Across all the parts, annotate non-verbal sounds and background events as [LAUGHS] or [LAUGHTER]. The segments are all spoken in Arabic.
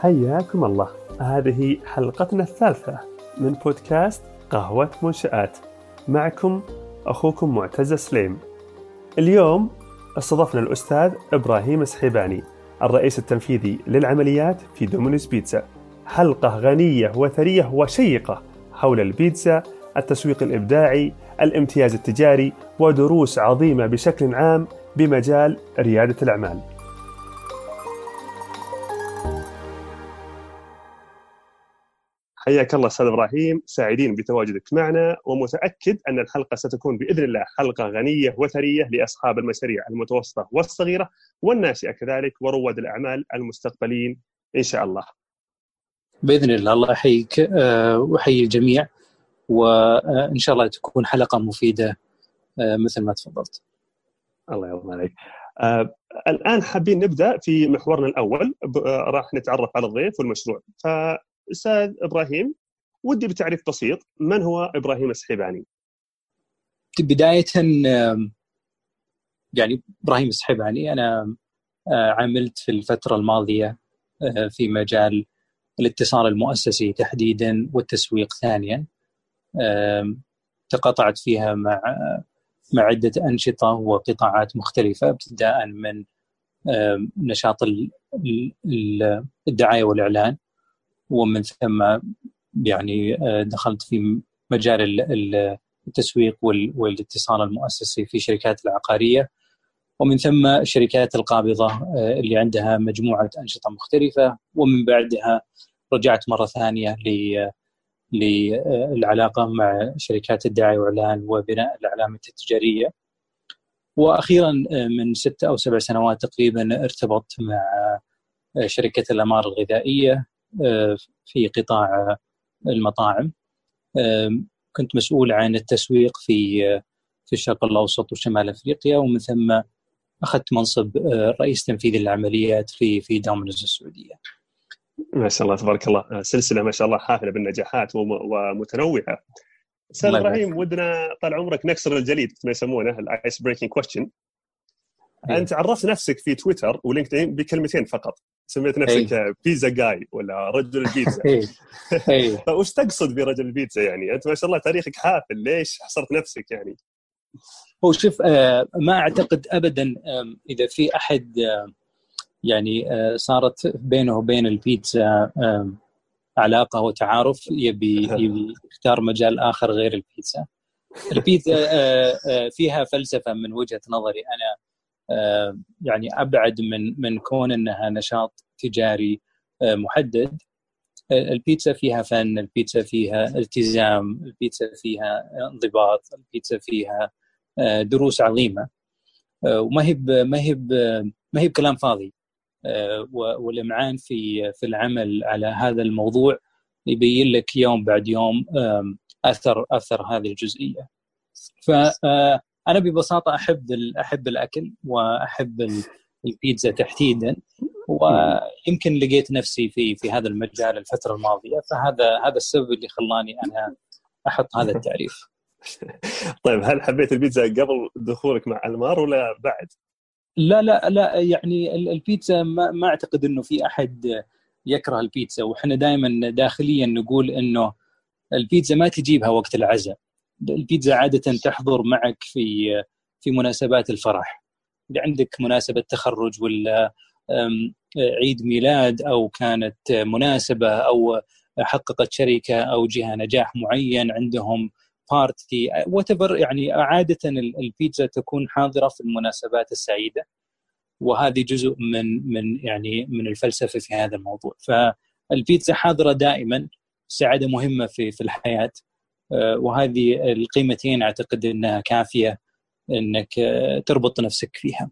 حياكم الله. هذه حلقتنا الثالثة من بودكاست قهوة منشآت. معكم أخوكم معتز سليم. اليوم استضفنا الأستاذ إبراهيم السحيباني الرئيس التنفيذي للعمليات في دومينوز بيتزا. حلقة غنية وثرية وشيقة حول البيتزا التسويق الإبداعي الامتياز التجاري ودروس عظيمة بشكل عام بمجال ريادة الأعمال. حياك الله أستاذ إبراهيم سعيدين بتواجدك معنا ومتأكد أن الحلقة ستكون بإذن الله حلقة غنية وثرية لأصحاب المشاريع المتوسطة والصغيرة والناشئة كذلك ورواد الأعمال المستقبلين إن شاء الله. بإذن الله الله يحييك آه، واحيي الجميع وإن شاء الله تكون حلقة مفيدة آه، مثل ما تفضلت. الله يرضى عليك. آه الآن حابين نبدأ في محورنا الأول آه راح نتعرف على الضيف والمشروع فاستاذ إبراهيم ودي بتعريف بسيط من هو إبراهيم السحيباني؟ بداية يعني إبراهيم السحيباني. أنا آه، عملت في الفترة الماضية آه، في مجال الاتصال المؤسسي تحديدا والتسويق ثانيا. تقاطعت فيها مع مع عدة أنشطة وقطاعات مختلفة ابتداء من نشاط الدعاية والإعلان. ومن ثم يعني آه، دخلت في مجال التسويق والاتصال المؤسسي في شركات العقارية. ومن ثم الشركات القابضة آه، اللي عندها مجموعة أنشطة مختلفة. ومن بعدها رجعت مرة ثانية للعلاقه مع شركات الدعاية والإعلان وبناء العلامه التجارية. وأخيرا آه، من ستة أو سبع سنوات تقريبا ارتبطت مع آه، شركة الأمارة الغذائية. آه، في قطاع المطاعم. كنت مسؤول عن التسويق في في الشرق الأوسط وشمال أفريقيا ومن ثم أخذت منصب رئيس تنفيذي للعمليات في في دومينوز السعودية. ما شاء الله تبارك الله. سلسلة ما شاء الله حافلة بالنجاحات ومتنوعة. أستاذ إبراهيم ودنا طال عمرك نكسر الجليد ما يسمونه ال ice breaking question أنت عرفت نفسك في تويتر ولينكدين بكلمتين فقط. سميت نفسك أيه. بيتزا جاي ولا رجل البيتزا. أيه. [LAUGHS] فوش تقصد برجل البيتزا يعني؟ أنت ما شاء الله تاريخك حافل. ليش حصرت نفسك يعني؟ هو شوف آه ما أعتقد ابدا إذا في أحد يعني آه صارت بينه وبين البيتزا علاقة وتعارف يبي يبي يختار مجال آخر غير البيتزا. البيتزا آه، فيها فلسفة من وجهة نظري أنا. يعني أبعد من من كون إنها نشاط تجاري محدد. البيتزا فيها فن البيتزا فيها التزام البيتزا فيها انضباط البيتزا فيها دروس عظيمة. وما هي ما هي ما هي بكلام فاضي. آه، والإمعان في في العمل على هذا الموضوع يبين لك يوم بعد يوم أثر أثر هذه الجزئية. فانا آه، ببساطة أحب أحب الأكل وأحب البيتزا تحديدا ويمكن لقيت نفسي في في هذا المجال الفترة الماضية فهذا هذا السبب اللي خلاني أنا أحط هذا التعريف. [LAUGHS] طيب هل حبيت البيتزا قبل دخولك مع المار ولا بعد؟ لا لا لا يعني البيتزا ما, ما أعتقد إنه في أحد يكره البيتزا وإحنا دائما داخليا نقول إنه البيتزا ما تجيبها وقت العزاء البيتزا عادة تحضر معك في في مناسبات الفرح. إذا عندك مناسبة تخرج ولا عيد ميلاد أو كانت مناسبة أو حققت شركة أو جهة نجاح معين عندهم party وات يعني عادة البيتزا تكون حاضرة في المناسبات السعيدة. وهذه جزء من من يعني من الفلسفة في هذا الموضوع. فالبيتزا حاضرة دائما السعاده مهمة في في الحياة. وهذه القيمتين أعتقد إنها كافية إنك آه، تربط نفسك فيها.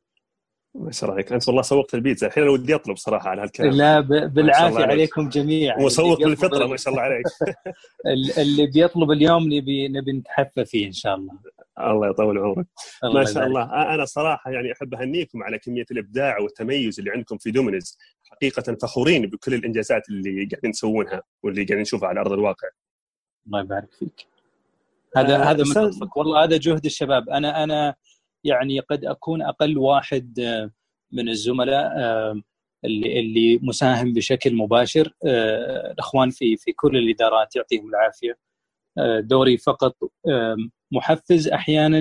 ما شاء الله عليك انت والله سوقت البيتزا. الحين أنا ودي أطلب صراحة على هالكلام. لا بالعافية عليكم جميعا. وسوق بالفطرة ما شاء الله عليك. [LAUGHS] [LAUGHS] اللي بيطلب اليوم نبي نبي نتحفى فيه إن شاء الله. الله يطول عمرك. ما شاء الله. أنا صراحة يعني أحب أهنيكم على كمية الإبداع والتميز اللي عندكم في دومينز حقيقة فخورين بكل الإنجازات اللي قاعدين تسوونها واللي قاعدين نشوفها على أرض الواقع. الله يبارك فيك. هذا آه هذا من والله هذا جهد الشباب. أنا أنا يعني قد أكون أقل واحد آه، من الزملاء آه، اللي اللي مساهم بشكل مباشر الأخوان في في كل الإدارات يعطيهم العافية. دوري فقط محفز أحيانا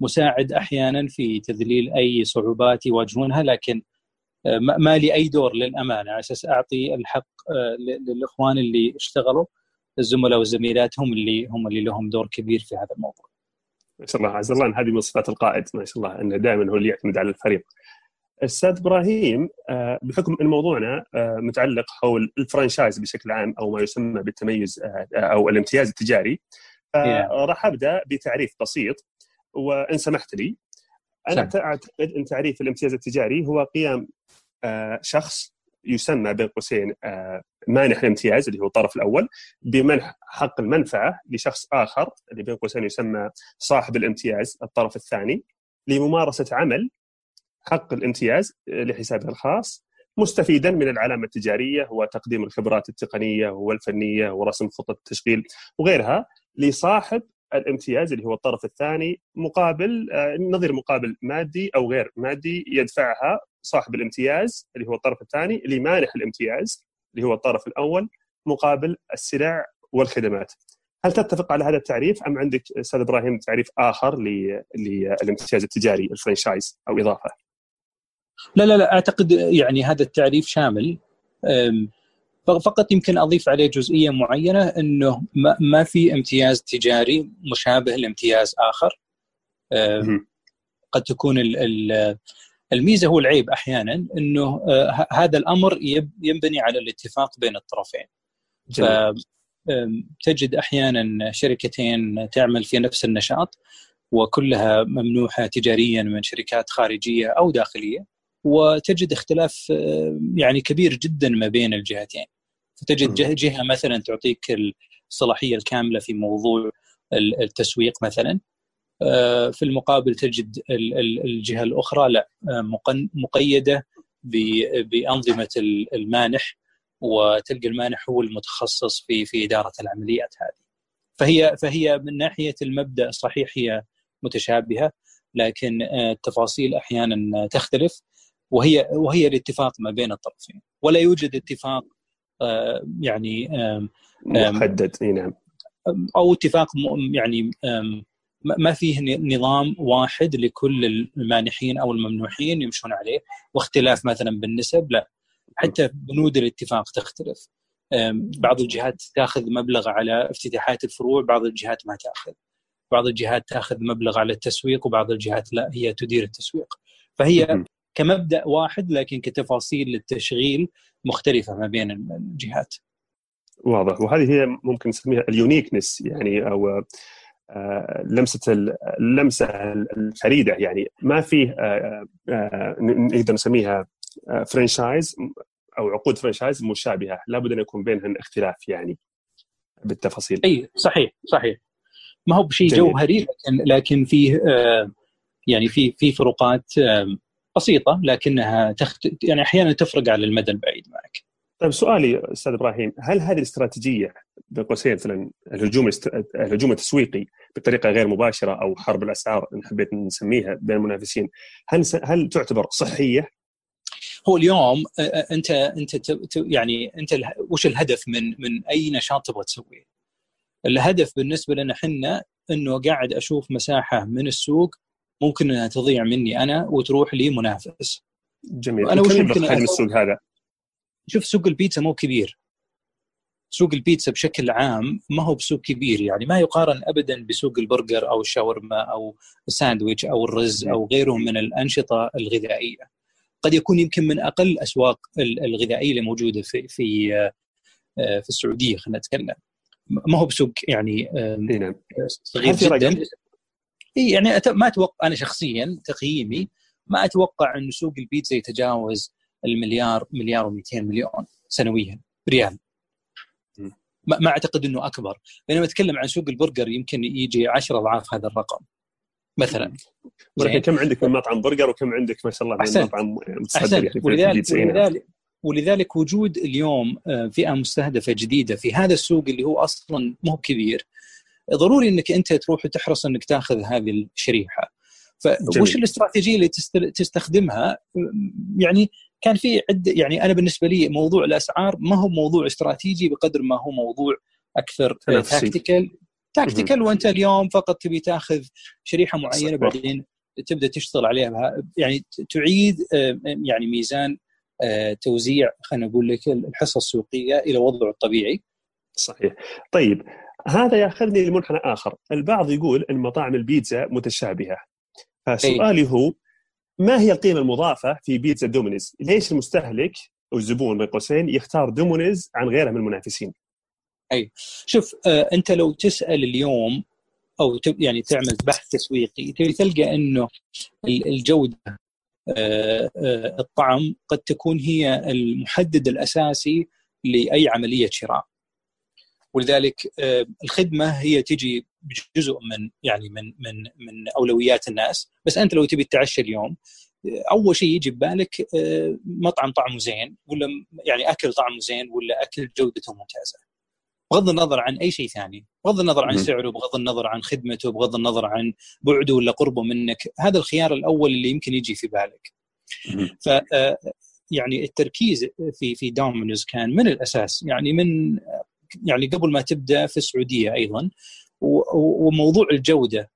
ومساعد أحيانا في تذليل أي صعوبات يواجهونها لكن ما لي أي دور للأمانة. على أساس أعطي الحق للأخوان اللي اشتغلوا. الزملاء والزميلات هم اللي هم اللي لهم دور كبير في هذا الموضوع. ما شاء الله عز الله هذه من صفات القائد ما شاء الله إنه دائما هو اللي يعتمد على الفريق. أستاذ إبراهيم آه، بحكم إن موضوعنا آه، متعلق حول الفرانشايز بشكل عام أو ما يسمى بالتميز آه، أو الامتياز التجاري راح أبدأ بتعريف بسيط وإن سمحت لي أنا أعتقد إن تعريف الامتياز التجاري هو قيام شخص يسمى بين قوسين مانح الامتياز اللي هو الطرف الأول بمنح حق المنفعة لشخص آخر اللي بين قوسين يسمى صاحب الامتياز الطرف الثاني لممارسة عمل حق الامتياز لحسابه الخاص مستفيدا من العلامة التجارية وتقديم الخبرات التقنية والفنية ورسم خطه التشغيل وغيرها لصاحب الامتياز اللي هو الطرف الثاني مقابل آه، نظير مقابل مادي أو غير مادي يدفعها صاحب الامتياز اللي هو الطرف الثاني لمانح الامتياز اللي هو الطرف الأول مقابل السلع والخدمات. هل تتفق على هذا التعريف أم عندك أستاذ إبراهيم تعريف آخر للامتياز التجاري الفرنشايز أو إضافة؟ لا لا لا أعتقد يعني هذا التعريف شامل فقط يمكن أضيف عليه جزئية معينة إنه ما في امتياز تجاري مشابه لامتياز آخر قد تكون الميزة هو العيب أحيانا إنه آه، هذا الأمر ينبني على الاتفاق بين الطرفين. تجد أحيانا شركتين تعمل في نفس النشاط وكلها ممنوحة تجاريا من شركات خارجية أو داخلية وتجد اختلاف آه، يعني كبير جدا ما بين الجهتين. فتجد جهة مثلا تعطيك الصلاحية الكاملة في موضوع التسويق مثلا في المقابل تجد الجهة الأخرى لا آه، مقيدة بأنظمة المانح وتلقى المانح هو المتخصص في في إدارة العمليات هذه. فهي فهي من ناحية المبدأ صحيح هي متشابهة لكن التفاصيل أحيانا تختلف وهي وهي الاتفاق ما بين الطرفين. ولا يوجد اتفاق آه، يعني محدد. إي نعم. أو اتفاق يعني ما فيه نظام واحد لكل المانحين أو الممنوحين يمشون عليه واختلاف مثلا بالنسب لا. حتى بنود الاتفاق تختلف. بعض الجهات تأخذ مبلغ على افتتاحات الفروع بعض الجهات ما تأخذ. بعض الجهات تأخذ مبلغ على التسويق وبعض الجهات لا هي تدير التسويق. فهي كمبدأ واحد لكن كتفاصيل للتشغيل مختلفة ما بين الجهات. واضح. وهذه هي ممكن نسميها ال uniqueness يعني أو لمسة اللمسه الفريدة يعني. ما فيه آه، آه، نقدر نسميها franchise أو عقود franchise مشابهة. لابد أن يكون بينهن اختلاف يعني بالتفاصيل. أي صحيح صحيح. ما هو بشيء جوهري لكن لكن فيه يعني في في فروقات بسيطة لكنها تخت... يعني أحيانا تفرق على المدى البعيد معك. طيب سؤالي أستاذ إبراهيم هل هذه الاستراتيجية بين قوسين مثلا الهجوم الهجوم التسويقي بطريقة غير مباشرة أو حرب الأسعار إن حبيت نسميها بين المنافسين هل هل تعتبر صحية؟ هو اليوم أنت أنت يعني أنت وش الهدف من من أي نشاط تبغى تسويه؟ الهدف بالنسبة لنا إحنا إنه قاعد أشوف مساحة من السوق ممكن إنها تضيع مني أنا وتروح لمنافس جميل أنا وش حجم السوق هذا؟ شوف سوق البيتزا مو كبير سوق البيتزا بشكل عام ما هو بسوق كبير يعني ما يقارن ابدا بسوق البرجر أو الشاورما أو الساندويتش أو الرز أو غيره من الأنشطة الغذائية. قد يكون يمكن من أقل الاسواق الغذائية اللي موجودة في في آه، في السعودية خلينا نتكلم. ما هو بسوق يعني نعم. صغير جدا؟ إي يعني ما أتوقع أنا شخصيا تقييمي ما أتوقع انه سوق البيتزا يتجاوز المليار مليار و200 مليون سنويا ريال. ما أعتقد إنه أكبر. بينما أتكلم عن سوق البرجر يمكن يجي 10 أضعاف هذا الرقم مثلا. ولكن كم عندك من مطعم برجر وكم عندك ما شاء الله من مطعم متصدر يعني ولذلك, ولذلك ولذلك وجود اليوم آه، فئة مستهدفة جديدة في هذا السوق اللي هو أصلا مو كبير ضروري إنك أنت تروح وتحرص إنك تأخذ هذه الشريحة. فوش الاستراتيجية اللي تستخدمها؟ يعني كان في عده يعني أنا بالنسبة لي موضوع الأسعار ما هو موضوع استراتيجي بقدر ما هو موضوع أكثر tactical tactical وأنت اليوم فقط تبي تاخذ شريحة معينة بعدين تبدأ تشتغل عليها. يعني تعيد يعني ميزان توزيع خلينا نقول لك الحصة السوقية إلى وضعه الطبيعي. صحيح. طيب هذا يأخذني لمنحنى آخر. البعض يقول إن مطاعم البيتزا متشابهة. فسؤالي هو ما هي القيمة المضافة في بيتزا دومينوز؟ ليش المستهلك أو الزبون بين قوسين يختار دومينيز عن غيره من المنافسين؟ أي. شوف آه أنت لو تسأل اليوم أو يعني تعمل بحث تسويقي تبي تلقى إنه الجودة آه آه الطعم قد تكون هي المحدد الأساسي لأي عملية شراء. ولذلك آه، الخدمة هي تجي جزء من يعني من من من أولويات الناس. بس أنت لو تبي تتعشى اليوم آه، أول شيء يجي ببالك آه، مطعم طعمه زين ولا يعني أكل طعمه زين ولا أكل جودته ممتازة. بغض النظر عن أي شيء ثاني. بغض النظر عن سعره بغض النظر عن خدمته بغض النظر عن بعده ولا قربه منك. هذا الخيار الأول اللي يمكن يجي في بالك. ف يعني التركيز في في دومينوز كان من الأساس. يعني من يعني قبل ما تبدأ في السعودية أيضا وموضوع الجودة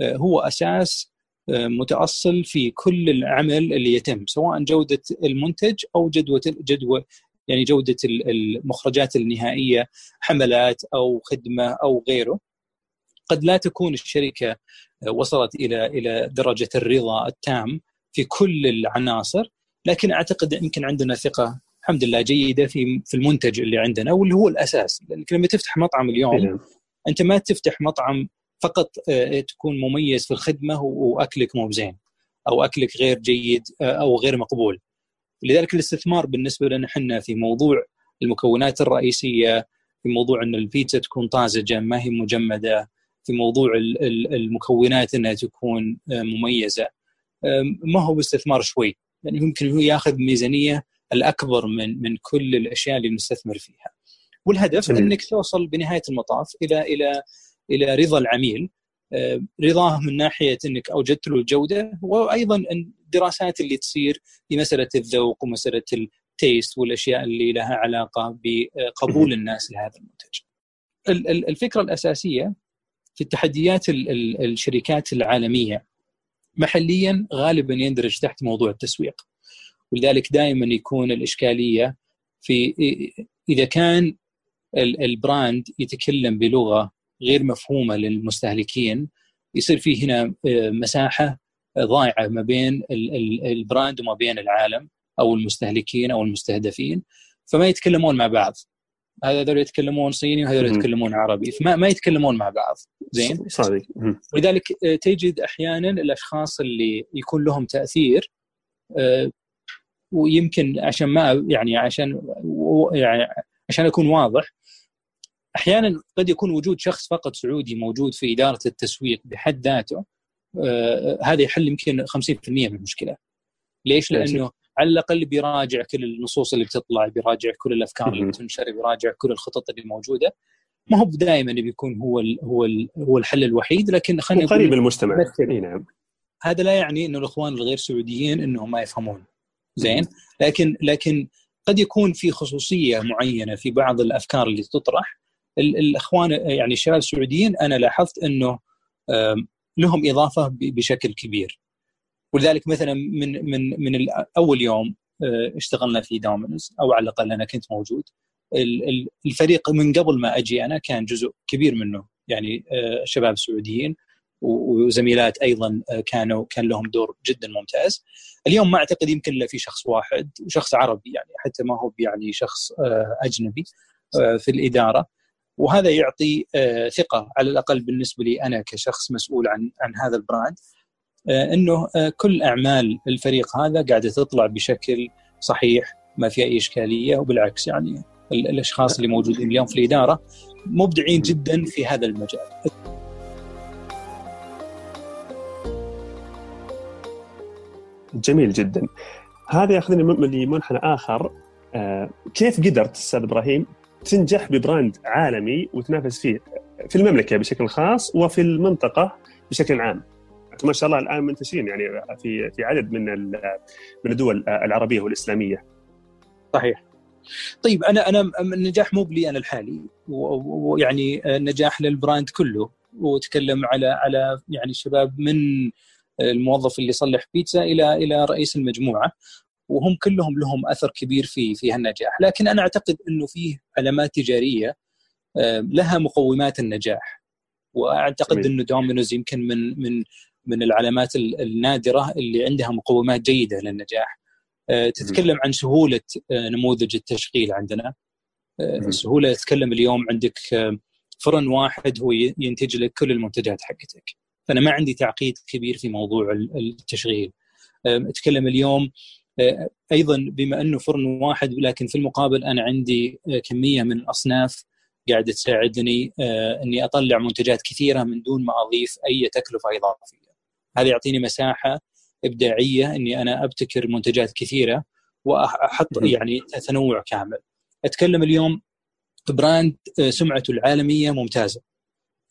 آه، هو أساس آه، متأصل في كل العمل اللي يتم سواء جودة المنتج أو جدوى جدوى يعني جودة المخرجات النهائية حملات أو خدمة أو غيره قد لا تكون الشركة آه، وصلت إلى إلى درجة الرضا التام في كل العناصر لكن أعتقد يمكن عندنا ثقة الحمد لله جيدة في في المنتج اللي عندنا واللي هو الأساس لأنك لما تفتح مطعم اليوم. أنت ما تفتح مطعم فقط آه، تكون مميز في الخدمة وأكلك مو بزين أو أكلك غير جيد آه، أو غير مقبول. لذلك الاستثمار بالنسبة لنا إحنا في موضوع المكونات الرئيسية في موضوع إن البيتزا تكون طازجة ما هي مجمدة في موضوع المكونات إنها تكون آه، مميزة. ما هو باستثمار شوي. يعني يمكن هو ياخذ ميزانية الأكبر من من كل الأشياء اللي نستثمر فيها. والهدف. أنك توصل بنهاية المطاف إلى إلى إلى رضا العميل آه، رضاه من ناحية أنك أوجدت له الجودة وأيضا الدراسات اللي تصير في مسألة الذوق ومسألة التيست والأشياء اللي لها علاقة بقبول الناس لهذا المنتج. الفكرة الأساسية في التحديات الشركات العالمية محليا غالبا يندرج تحت موضوع التسويق. ولذلك دائما يكون الإشكالية في إذا كان ال brand يتكلم بلغة غير مفهومة للمستهلكين. يصير في هنا آه، مساحة ضايعة ما بين ال brand وما بين العالم أو المستهلكين أو المستهدفين. فما يتكلمون مع بعض. هذول يتكلمون صيني وهذول يتكلمون عربي. فما ما يتكلمون مع بعض. زين؟ صحيح. ولذلك آه، تجد أحيانا الأشخاص اللي يكون لهم تأثير آه، ويمكن عشان ما يعني عشان يعني عشان أكون واضح أحيانا قد يكون وجود شخص فقط سعودي موجود في إدارة التسويق بحد ذاته آه هذا يحل يمكن 50% من المشكلة. ليش؟ لأنه على الأقل بيراجع كل النصوص اللي بتطلع بيراجع كل الأفكار اللي بتنشر بيراجع كل الخطط اللي موجودة. ما هو دائما بيكون هو ال هو ال هو الحل الوحيد لكن خلينا قريب المجتمع. إي نعم. هذا لا يعني إنه الإخوان الغير سعوديين إنهم ما يفهمون. زين؟ لكن لكن قد يكون في خصوصية معينة في بعض الأفكار اللي تطرح الإخوان يعني الشباب السعوديين أنا لاحظت إنه لهم إضافة بشكل كبير. ولذلك مثلا من من من أول يوم آه، اشتغلنا في دومينوز أو على الأقل أنا كنت موجود. الفريق من قبل ما أجي أنا كان جزء كبير منه يعني آه، شباب سعوديين وزميلات أيضا آه، كانوا كان لهم دور جدا ممتاز. اليوم ما أعتقد يمكن إلا في شخص واحد وشخص عربي يعني حتى ما هو يعني شخص أجنبي في الإدارة. وهذا يعطي ثقة على الأقل بالنسبة لي أنا كشخص مسؤول عن عن هذا البراند إنه كل أعمال الفريق هذا قاعدة تطلع بشكل صحيح ما في أي إشكالية وبالعكس يعني الأشخاص اللي موجودين اليوم في الإدارة مبدعين جدا في هذا المجال. جميل جدا هذا ياخذني لمنحنى آخر آه، كيف قدرت أستاذ إبراهيم تنجح ببراند عالمي وتنافس فيه في المملكة بشكل خاص وفي المنطقة بشكل عام. ما شاء الله الآن منتشرين يعني في في عدد من من الدول العربية والإسلامية. صحيح. طيب أنا أنا النجاح مو بلي أنا الحالي ويعني النجاح لل brand كله. وتكلم على على يعني شباب من الموظف اللي يصلح بيتزا إلى إلى رئيس المجموعة. وهم كلهم لهم أثر كبير في في هالنجاح، لكن أنا أعتقد إنه فيه علامات تجارية آه، لها مقومات النجاح وأعتقد إنه دومينوز يمكن من من من العلامات النادرة اللي عندها مقومات جيدة للنجاح. آه، تتكلم عن سهولة آه، نموذج التشغيل عندنا. سهولة تتكلم اليوم عندك فرن واحد هو ينتج لك كل المنتجات حقتك. فانا ما عندي تعقيد كبير في موضوع التشغيل. أتكلم اليوم أيضا بما أنه فرن واحد لكن في المقابل أنا عندي آه، كمية من الأصناف قاعدة تساعدني آه، إني أطلع منتجات كثيرة من دون ما أضيف أي تكلفة إضافية. هذا يعطيني مساحة إبداعية إني أنا أبتكر منتجات كثيرة وأحط يعني تنوع كامل. أتكلم اليوم براند سمعته العالمية ممتازة.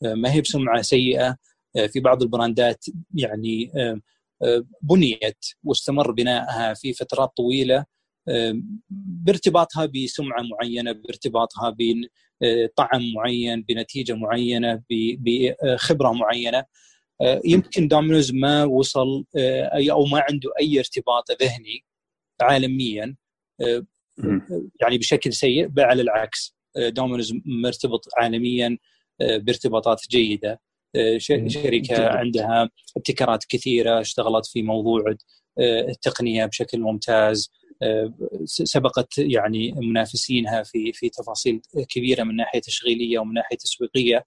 ما هي بسمعة سيئة في بعض البراندات يعني بنيت واستمر بنائها في فترات طويلة بارتباطها بسمعة معينة بارتباطها بطعم معين بنتيجة معينة بخبره معينة. يمكن دومينوز ما وصل أو ما عنده أي ارتباط ذهني عالميا يعني بشكل سيء بل على العكس دومينوز مرتبط عالميا بارتباطات جيدة. آه، شركة عندها ابتكارات كثيرة اشتغلت في موضوع آه، التقنية بشكل ممتاز آه، سبقت يعني منافسينها في في تفاصيل كبيرة من ناحية تشغيلية ومن ناحية تسويقية.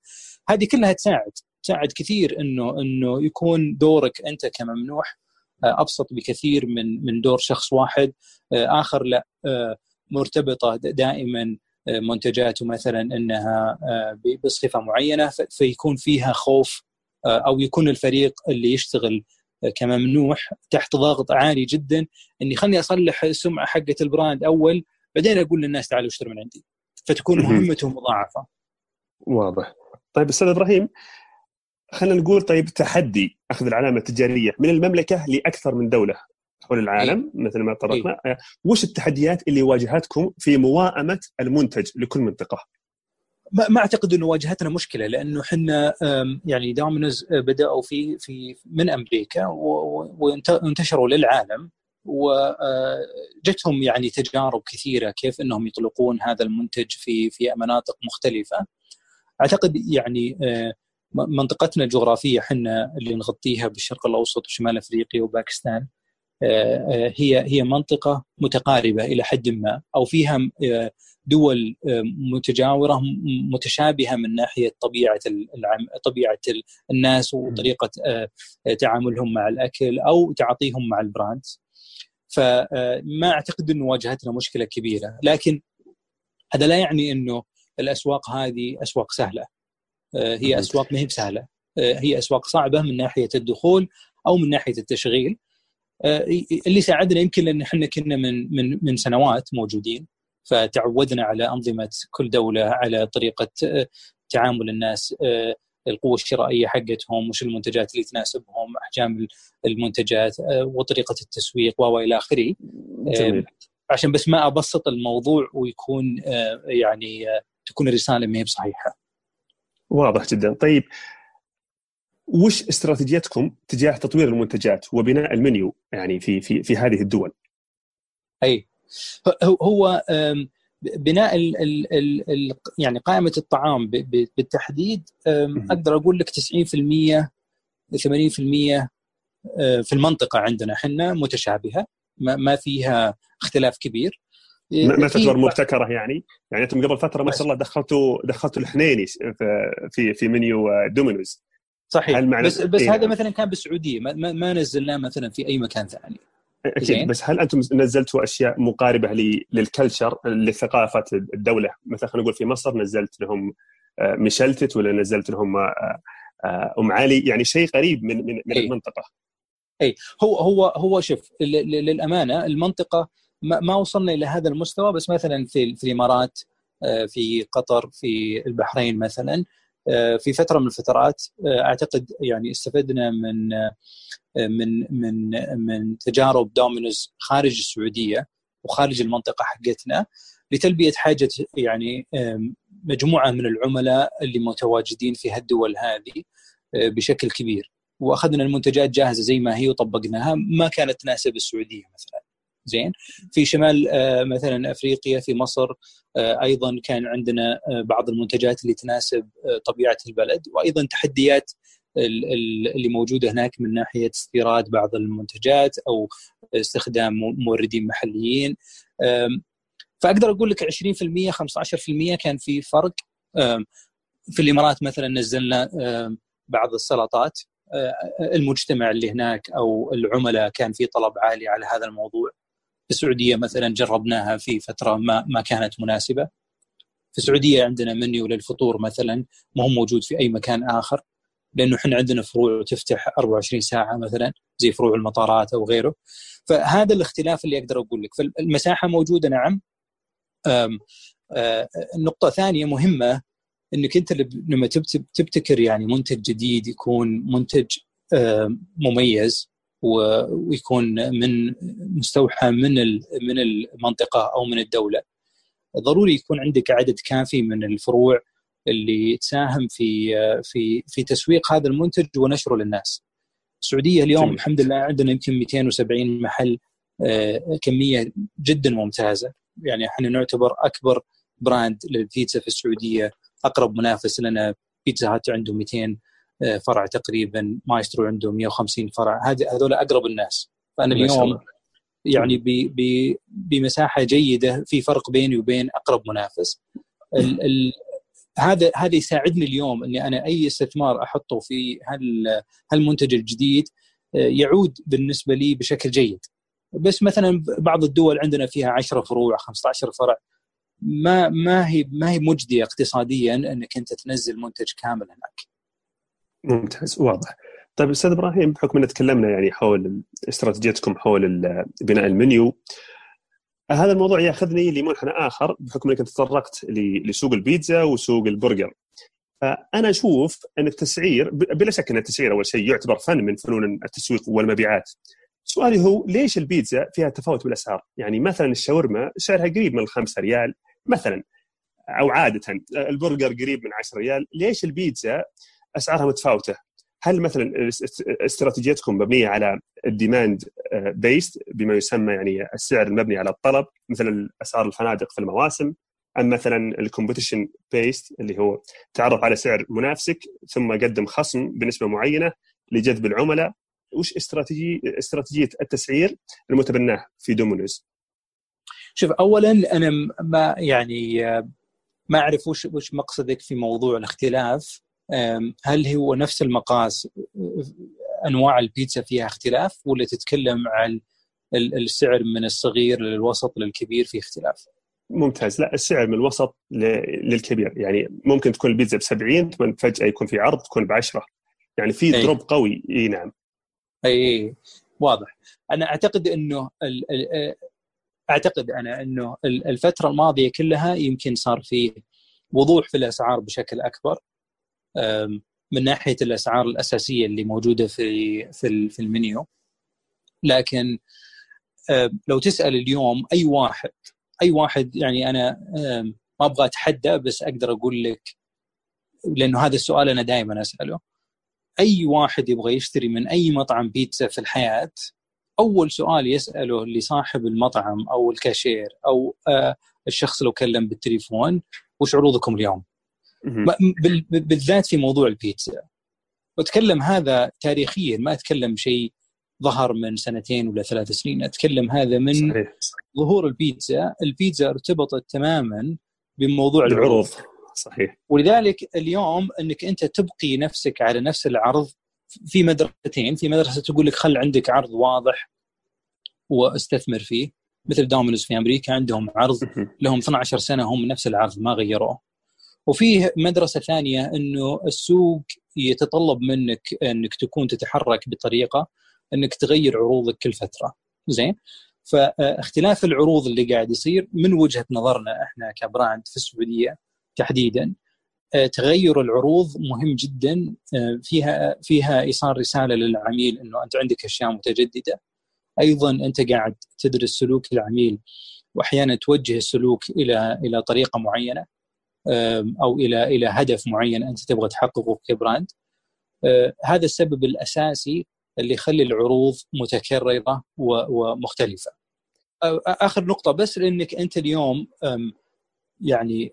هذه كلها تساعد تساعد كثير إنه إنه يكون دورك أنت كممنوح أبسط بكثير من من دور شخص واحد. آخر لا مرتبطة دائما منتجاته مثلا إنها آه، بصفة معينة فيكون فيها خوف آه، أو يكون الفريق اللي يشتغل آه، كممنوح تحت ضغط عالي جدا إني خلني أصلح السمعه حقه البراند أول بعدين أقول للناس تعالوا اشتروا من عندي. فتكون مهمته مضاعفة. واضح. طيب أستاذ إبراهيم خلينا نقول طيب تحدي أخذ العلامة التجارية من المملكة لأكثر من دولة. حول العالم إيه؟ مثل ما طرقنا إيه؟ وش التحديات اللي واجهتكم في موائمه المنتج لكل منطقة؟ ما, ما أعتقد إنه واجهتنا مشكلة لأنه إحنا يعني دومينوز بدأوا في في من أمريكا وانتشروا للعالم وجتهم يعني تجارب كثيرة كيف إنهم يطلقون هذا المنتج في في مناطق مختلفة أعتقد يعني منطقتنا الجغرافية إحنا اللي نغطيها بالشرق الأوسط وشمال أفريقيا وباكستان آه، هي هي منطقة متقاربة إلى حد ما أو فيها آه، دول آه، متجاورة متشابهة من ناحية طبيعة العم طبيعة الناس وطريقة تعاملهم مع الأكل أو تعاطيهم مع البراند فما أعتقد إنه واجهتنا مشكلة كبيرة لكن هذا لا يعني إنه الأسواق هذه أسواق سهلة. هي أسواق ما هي بسهلة. هي أسواق صعبة من ناحية الدخول أو من ناحية التشغيل. آه، اللي ساعدنا يمكن لأن إحنا كنا من من من سنوات موجودين فتعودنا على أنظمة كل دولة على طريقة آه، تعامل الناس آه، القوة الشرائية حقتهم وش المنتجات اللي تناسبهم أحجام المنتجات وطريقة التسويق وإلى آخره. عشان بس ما أبسط الموضوع ويكون يعني تكون الرسالة ما هي بصحيحة. واضح جدا. طيب وش استراتيجيتكم تجاه تطوير المنتجات وبناء المنيو يعني في في في هذه الدول؟ أي. هو بناء ال ال ال ال يعني قائمة الطعام بالتحديد أقدر أقول لك 90% 80% في المنطقة عندنا إحنا متشابهة ما فيها اختلاف كبير. ما تعتبر مبتكرة يعني؟ يعني أنتم قبل فترة ما شاء الله دخلتوا دخلتوا الحنيني في في منيو دومينوز. صحيح. بس بس إيه. هذا. مثلا كان بالسعودية ما, ما نزلناه مثلا في أي مكان ثاني. أكيد بس هل أنتم نزلتوا أشياء مقاربة لل culture لثقافة الدولة؟ مثلا خلينا نقول في مصر نزلت لهم آه، مشلتت ولا نزلت لهم آه، آه، أم علي؟ يعني شيء قريب من من, من المنطقة. اي هو هو هو شوف للأمانة المنطقة ما وصلنا إلى هذا المستوى بس مثلا في في الإمارات في قطر في البحرين مثلا في فترة من الفترات أعتقد يعني استفدنا من من من من تجارب دومينوز خارج السعودية وخارج المنطقة حقتنا لتلبية حاجة يعني مجموعة من العملاء اللي متواجدين في هالدول هذه بشكل كبير. وأخذنا المنتجات جاهزة زي ما هي وطبقناها ما كانت تناسب السعودية مثلا. زين. في شمال مثلا أفريقيا في مصر أيضا كان عندنا بعض المنتجات اللي تناسب طبيعة البلد وأيضا تحديات اللي موجودة هناك من ناحية استيراد بعض المنتجات أو استخدام موردين محليين. فأقدر أقول لك 20% 15% كان في فرق. في الإمارات مثلا نزلنا بعض السلطات المجتمع اللي هناك أو العملاء كان في طلب عالي على هذا الموضوع. في السعودية مثلا جربناها في فترة ما ما كانت مناسبة. في السعودية عندنا منيو للفطور مثلا ما هو موجود في أي مكان آخر لأنه إحنا عندنا فروع تفتح 24 ساعة مثلا زي فروع المطارات أو غيره. فهذا الاختلاف اللي أقدر أقول لك. فالمساحة موجودة نعم. النقطه ثانية مهمة إنك أنت لما تبتكر يعني منتج جديد يكون منتج مميز. ويكون من مستوحى من من المنطقة أو من الدولة ضروري يكون عندك عدد كافي من الفروع اللي تساهم في في في تسويق هذا المنتج ونشره للناس. السعودية اليوم جميل. الحمد لله عندنا يمكن 270 محل كمية جدا ممتازة يعني إحنا نعتبر أكبر brand للبيتزا في السعودية أقرب منافس لنا بيتزا هات عنده 200 فرع تقريبا مايسترو عنده 150 فرع. هذه هذول أقرب الناس. فأنا اليوم يعني ب ب بمساحة جيدة في فرق بيني وبين أقرب منافس. ال ال هذا هذا يساعدني اليوم إني أنا أي استثمار أحطه في هالمنتج الجديد يعود بالنسبة لي بشكل جيد. بس مثلا بعض الدول عندنا فيها 10 فروع 15 فرع. ما ما هي ما هي مجدية اقتصاديا إنك أنت تنزل منتج كامل هناك. ممتاز واضح. طيب أستاذ إبراهيم بحكم إن تكلمنا يعني حول استراتيجيتكم حول بناء المنيو هذا الموضوع يأخذني لمنحنى آخر بحكم إنك تطرقت لسوق البيتزا وسوق البرجر. فأنا أشوف إن التسعير بلا شك إن التسعير أول شيء يعتبر فن من فنون التسويق والمبيعات. سؤالي هو ليش البيتزا فيها تفاوت بالأسعار؟ يعني مثلا الشاورما سعرها قريب من الخمسة ريال مثلا أو عادة البرجر قريب من 10 ريال، ليش البيتزا أسعارها متفاوتة؟ هل مثلا استراتيجيتكم مبنية على ال demand based بما يسمى يعني السعر المبني على الطلب مثل أسعار الفنادق في المواسم أم مثلا ال competition based اللي هو تعرف على سعر منافسك ثم قدم خصم بنسبة معينة لجذب العملاء وش استراتيجي استراتيجية التسعير المتبناة في دومينوز؟ شوف اولا أنا ما يعني ما أعرف وش وش مقصدك في موضوع الاختلاف هل هو نفس المقاس؟ أنواع البيتزا فيها اختلاف ولا تتكلم عن السعر من الصغير للوسط للكبير في اختلاف؟ ممتاز. لا السعر من الوسط للكبير. يعني ممكن تكون البيتزا ب 70 ثم فجأة يكون في عرض تكون ب 10 يعني في دروب قوي. إي نعم. أي واضح. أنا أعتقد إنه أعتقد أنا إنه الفترة الماضية كلها يمكن صار في وضوح في الأسعار بشكل أكبر. من ناحية الأسعار الأساسية اللي موجودة في في في المنيو لكن لو تسأل اليوم أي واحد أي واحد يعني أنا ما أبغى أتحدى بس أقدر أقول لك لأنه هذا السؤال أنا دائما أسأله أي واحد يبغى يشتري من أي مطعم بيتزا في الحياة أول سؤال يسأله لصاحب المطعم أو الكاشير أو الشخص لو كلم بالتليفون وش عروضكم اليوم؟ بالذات في موضوع البيتزا. واتكلم هذا تاريخيا ما أتكلم شيء ظهر من سنتين ولا ثلاث سنين. أتكلم هذا من صحيح. ظهور البيتزا. البيتزا ارتبطت تماما بموضوع العروض. صحيح. ولذلك اليوم إنك أنت تبقي نفسك على نفس العرض في مدرستين. في مدرسة تقول لك خل عندك عرض واضح وأستثمر فيه. مثل دومينوز في أمريكا عندهم عرض لهم 12 سنة هم نفس العرض ما غيروه. وفيه مدرسة ثانية إنه السوق يتطلب منك إنك تكون تتحرك بطريقة إنك تغير عروضك كل فترة. زين؟ فاختلاف العروض اللي قاعد يصير من وجهة نظرنا إحنا كبراند في السعودية تحديدا تغير العروض مهم جدا فيها فيها إيصال رسالة للعميل إنه أنت عندك أشياء متجددة. أيضا أنت قاعد تدرس سلوك العميل واحيانا توجه السلوك إلى إلى طريقة معينة. أو إلى إلى هدف معين أنت تبغى تحققه كبراند. هذا السبب الأساسي اللي يخلي العروض متكررة ومختلفة. آخر نقطة بس لأنك أنت اليوم يعني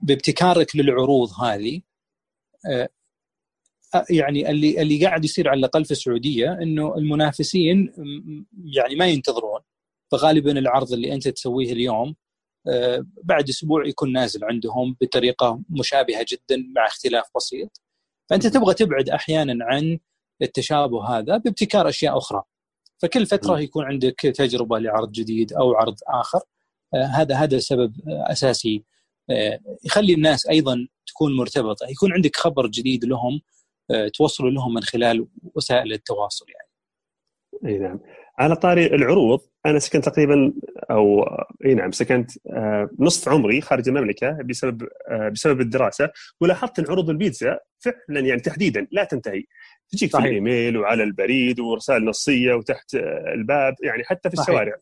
بابتكارك للعروض هذه يعني اللي اللي قاعد يصير على الأقل في السعودية إنه المنافسين يعني ما ينتظرون. فغالبا العرض اللي أنت تسويه اليوم بعد أسبوع يكون نازل عندهم بطريقة مشابهة جدا مع اختلاف بسيط. فأنت تبغى تبعد أحيانا عن التشابه هذا بابتكار أشياء أخرى. فكل فترة يكون عندك تجربة لعرض جديد أو عرض آخر. هذا هذا سبب أساسي. يخلي الناس أيضا تكون مرتبطة. يكون عندك خبر جديد لهم توصلوا لهم من خلال وسائل التواصل يعني. اي نعم. على طاري العروض أنا سكنت تقريبا أو إي نعم سكنت نصف عمري خارج المملكة بسبب بسبب الدراسة ولاحظت إن عروض البيتزا فعلا يعني تحديدا لا تنتهي. تجيك في الإيميل وعلى البريد ورسائل نصية وتحت الباب يعني حتى في صحيح. الشوارع.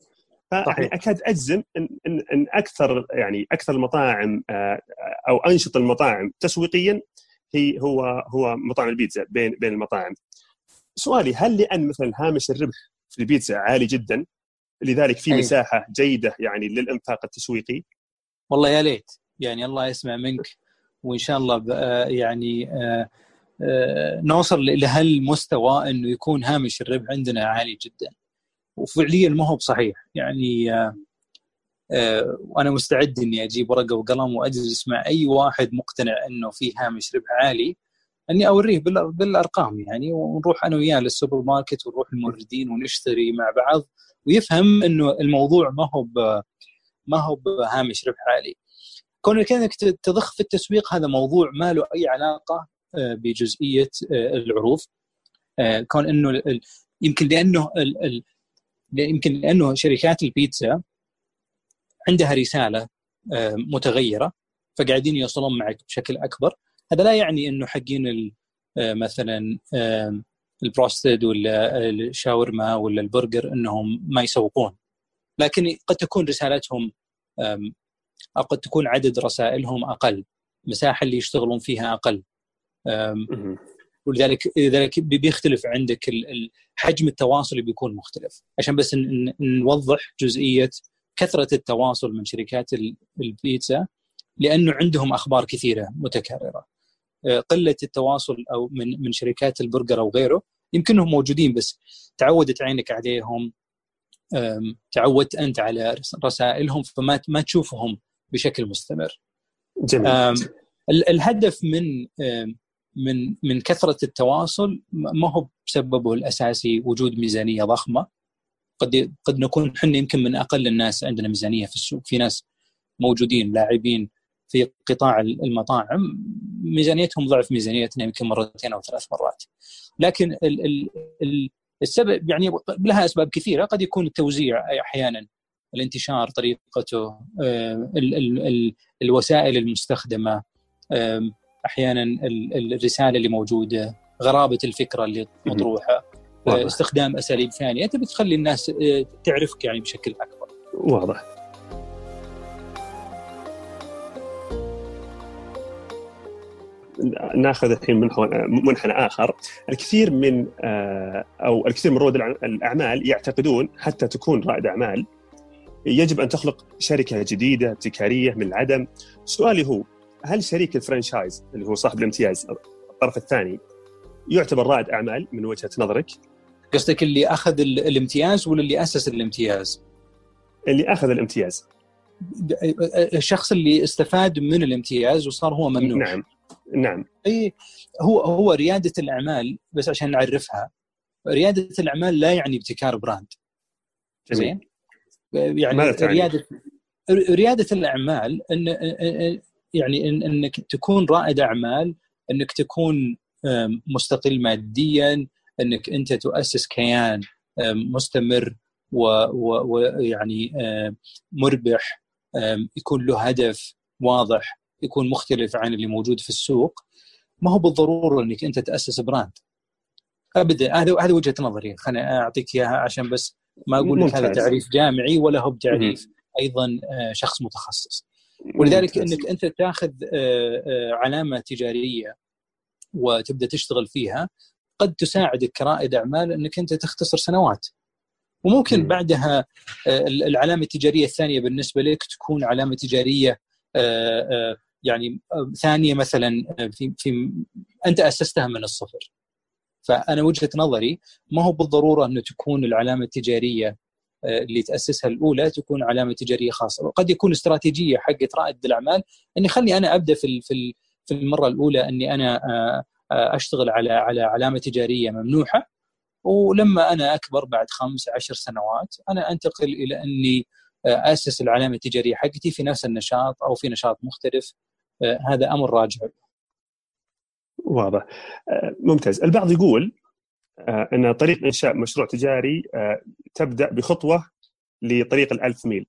فيعني أكاد أجزم إن إن, أكثر يعني أكثر المطاعم أو أنشط المطاعم تسويقيا هي هو هو مطاعم البيتزا بين بين المطاعم. سؤالي هل لأن مثلا هامش الربح البيتزا عالي جدا. لذلك في مساحة جيدة يعني للإنفاق التسويقي. والله يا ليت. يعني الله يسمع منك. وإن شاء الله يعني آه، آه، نوصل لهالمستوى إنه يكون هامش الربح عندنا عالي جدا. وفعليا ما هو بصحيح. يعني آه، وأنا مستعد إني أجيب ورقة وقلم وأجلس مع أي واحد مقتنع إنه في هامش ربح عالي. اني اوريه بالارقام يعني ونروح أنا وياه للسوبر ماركت ونروح الموردين ونشتري مع بعض ويفهم انه الموضوع ما هو ما هو بهامش ربح عالي. كونك انك تضخ في التسويق هذا موضوع ما له أي علاقة آه، بجزئية آه، العروض آه، كون إنه يمكن لأنه يمكن لأنه شركات البيتزا عندها رسالة متغيرة فقاعدين يوصلون معك بشكل أكبر هذا لا يعني إنه حقين مثلا البروستد ولا الشاورما ولا البرجر إنهم ما يسوقون. لكن قد تكون رسالتهم أو قد تكون عدد رسائلهم أقل المساحه اللي يشتغلون فيها أقل. ولذلك لذلك بيختلف عندك حجم التواصل بيكون مختلف. عشان بس نوضح جزئية كثرة التواصل من شركات البيتزا لأنه عندهم أخبار كثيرة متكررة. قلة التواصل أو من من شركات البرجر أو غيره يمكنهم موجودين بس تعودت عينك عليهم تعودت أنت على رسائلهم فما ما تشوفهم بشكل مستمر. جميل. الهدف من من من كثرة التواصل ما هو بسببه الأساسي وجود ميزانية ضخمة قد قد نكون إحنا يمكن من أقل الناس عندنا ميزانية في السوق في ناس موجودين لاعبين في قطاع المطاعم ميزانيتهم ضعف ميزانيتنا يمكن مرتين أو ثلاث مرات. لكن ال ال ال السبب يعني لها أسباب كثيرة. قد يكون التوزيع أحيانا الانتشار طريقته ال ال ال الوسائل المستخدمة أحيانا الرسالة اللي موجودة غرابة الفكرة اللي مطروحة استخدام أساليب ثانية. أنت بتخلي الناس آه، تعرفك يعني بشكل أكبر. واضح. ناخذ الحين منحنى آخر. الكثير من آه، أو الكثير من رواد الأعمال يعتقدون حتى تكون رائد أعمال يجب أن تخلق شركة جديدة ابتكارية من العدم. سؤالي هو هل شريك الفرنشايز اللي هو صاحب الامتياز الطرف الثاني يعتبر رائد أعمال من وجهة نظرك؟ قصدك اللي أخذ الامتياز ولا اللي أسس الامتياز؟ اللي أخذ الامتياز. الشخص اللي استفاد من الامتياز وصار هو ممنوع. نعم. نعم. أي هو هو ريادة الأعمال بس عشان نعرفها ريادة الأعمال لا يعني ابتكار براند. زين؟ يعني ريادة ريادة الأعمال إن يعني إن إنك تكون رائد أعمال إنك تكون مستقل ماديا إنك أنت تؤسس كيان مستمر ويعني مربح يكون له هدف واضح. يكون مختلف عن اللي موجود في السوق ما هو بالضرورة إنك أنت تأسس براند. ابدا هذا هذا وجهة نظري. خليني أعطيك إياها عشان بس ما أقول لك هذا تعريف جامعي ولا هو بتعريف أيضا آه، شخص متخصص. ولذلك إنك أنت تأخذ آه، آه، علامة تجارية وتبدأ تشتغل فيها قد تساعدك كرائد أعمال إنك أنت تختصر سنوات. وممكن م. بعدها العلامة التجارية الثانية بالنسبة لك تكون علامة تجارية يعني ثانية مثلا في في أنت أسستها من الصفر. فأنا وجهة نظري ما هو بالضرورة انه تكون العلامة التجارية آه، اللي تأسسها الأولى تكون علامة تجارية خاصة. وقد يكون استراتيجية حقت رائد الأعمال. إني خلي أنا أبدأ في في في المرة الأولى أني أنا آه، آه، أشتغل على على علامة تجارية ممنوحة. ولما أنا أكبر بعد خمس عشر سنوات أنا أنتقل إلى أني أسس العلامة التجارية حقتي في نفس النشاط أو في نشاط مختلف. هذا أمر راجع. واضح. ممتاز. البعض يقول آه، إن طريق إنشاء مشروع تجاري آه، تبدأ بخطوة لطريق الألف ميل.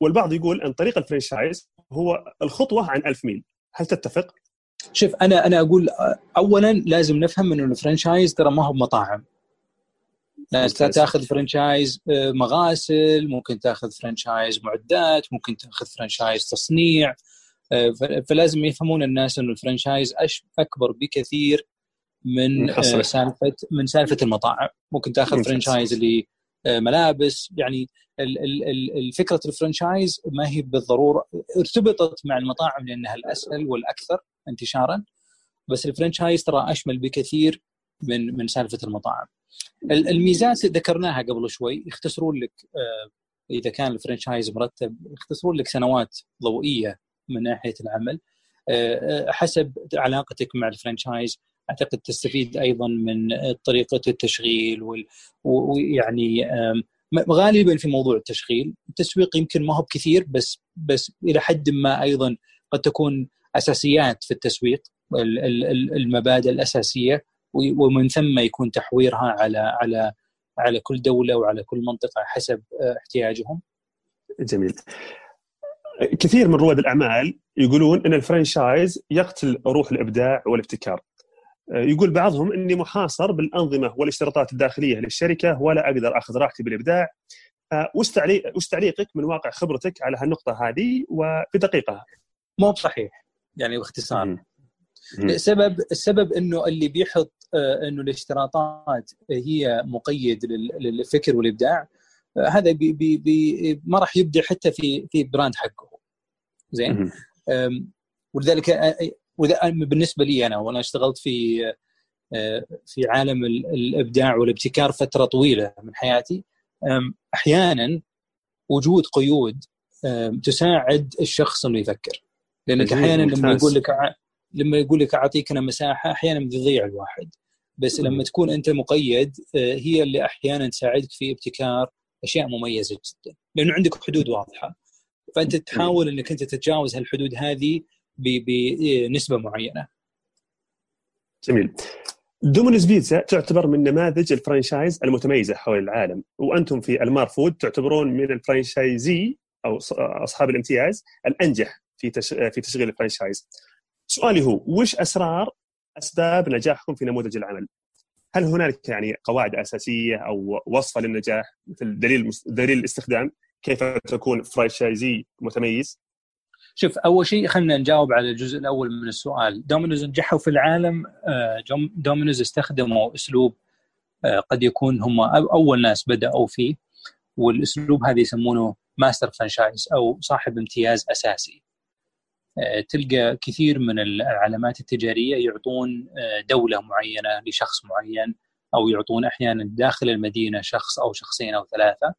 والبعض يقول إن طريق الفرنشايز هو الخطوة عن ألف ميل. هل تتفق؟ شوف أنا أنا أقول آه، اولا لازم نفهم انه ال franchise ترى ما هو مطاعم. لازم تأخذ franchise مغاسل ممكن تأخذ franchise معدات ممكن تأخذ franchise تصنيع. فلازم يفهمون الناس إنه ال franchise أكبر بكثير من آه، سالفه من سالفة المطاعم. ممكن تأخذ franchise اللي آه، ملابس. يعني الفكرة ال franchise ما هي بالضرورة. ارتبطت مع المطاعم لأنها الأسهل والأكثر انتشارا. بس الفرنشايز ترى أشمل بكثير من من سالفة المطاعم. الميزات ذكرناها قبل شوي يختصرون لك آه، إذا كان الفرنشايز مرتب يختصرون لك سنوات ضوئية من ناحية العمل حسب علاقتك مع الفرنشايز أعتقد تستفيد أيضا من طريقة التشغيل ويعني غالبا في موضوع التشغيل التسويق يمكن ما هو بكثير بس بس إلى حد ما أيضا قد تكون أساسيات في التسويق المبادئ الأساسية ومن ثم يكون تحويرها على على على كل دولة وعلى كل منطقة حسب آه، احتياجهم. جميل. كثير من رواد الأعمال يقولون إن الفرنشايز يقتل روح الإبداع والابتكار. يقول بعضهم إني محاصر بالأنظمة والاشتراطات الداخلية للشركة ولا أقدر أخذ راحتي بالإبداع. وش تعليقك من واقع خبرتك على هالنقطة هذه وفي دقيقة؟ مو بصحيح. يعني باختصار. السبب السبب إنه اللي بيحط آه، إنه الاشتراطات هي مقيد للفكر والإبداع آه، هذا بي بي بي ما راح يبدع حتى في في brand حقه. زين؟ ولذلك آه، بالنسبة لي أنا وأنا اشتغلت في آه، في عالم الإبداع والابتكار فترة طويلة من حياتي أحيانا وجود قيود تساعد الشخص إنه يفكر. لأنك أحيانا لما يقول لك لما يقول لك أعطيك أنا مساحة أحيانا بيضيع الواحد. بس لما تكون أنت مقيد آه، هي اللي أحيانا تساعدك في ابتكار أشياء مميزة جدا لأنه عندك حدود واضحة فأنت تحاول إنك أنت تتجاوز هالحدود هذه بنسبه معينة. جميل. Domino's Pizza تعتبر من نماذج ال franchise المتميزة حول العالم وأنتم في Alamar Food تعتبرون من ال franchisee أو أصحاب الامتياز الأنجح في في تشغيل ال franchise. سؤالي هو وش أسرار أسباب نجاحكم في نموذج العمل؟ هل هنالك يعني قواعد أساسية أو وصفة للنجاح مثل دليل دليل الاستخدام؟ كيف تكون franchisee متميز؟ شوف أول شيء خلينا نجاوب على الجزء الأول من السؤال. Domino's نجحوا في العالم آه، Domino's استخدموا أسلوب آه، قد يكون هم أول ناس بدأوا فيه والأسلوب هذا يسمونه master franchise أو صاحب امتياز أساسي. تلقى كثير من العلامات التجارية يعطون دولة معينة لشخص معين أو يعطون أحيانا داخل المدينة شخص أو شخصين أو ثلاثة.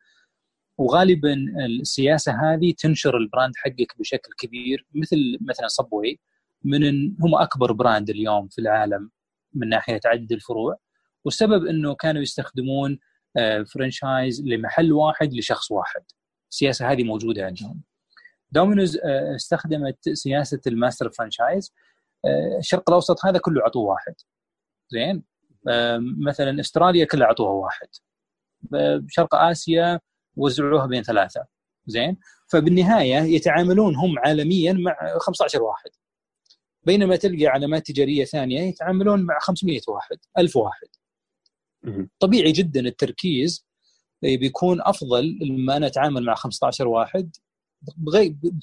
وغالبا السياسة هذه تنشر ال brand حقك بشكل كبير مثل مثلا Subway من هم أكبر brand اليوم في العالم من ناحية عدد الفروع. والسبب إنه كانوا يستخدمون franchise آه، لمحل واحد لشخص واحد. السياسة هذه موجودة عندهم. Domino's آه، استخدمت سياسة ال master franchise. آه، الشرق الأوسط هذا كله عطوه واحد. زين؟ مثلا أستراليا كلها عطوها واحد. شرق آسيا وزعوها بين ثلاثة. زين؟ فبالنهاية يتعاملون هم عالميا مع 15 واحد. بينما تلقى علامات تجارية ثانية يتعاملون مع 500 واحد 1000 واحد. طبيعي جدا التركيز بيكون أفضل لما أنا اتعامل مع 15 واحد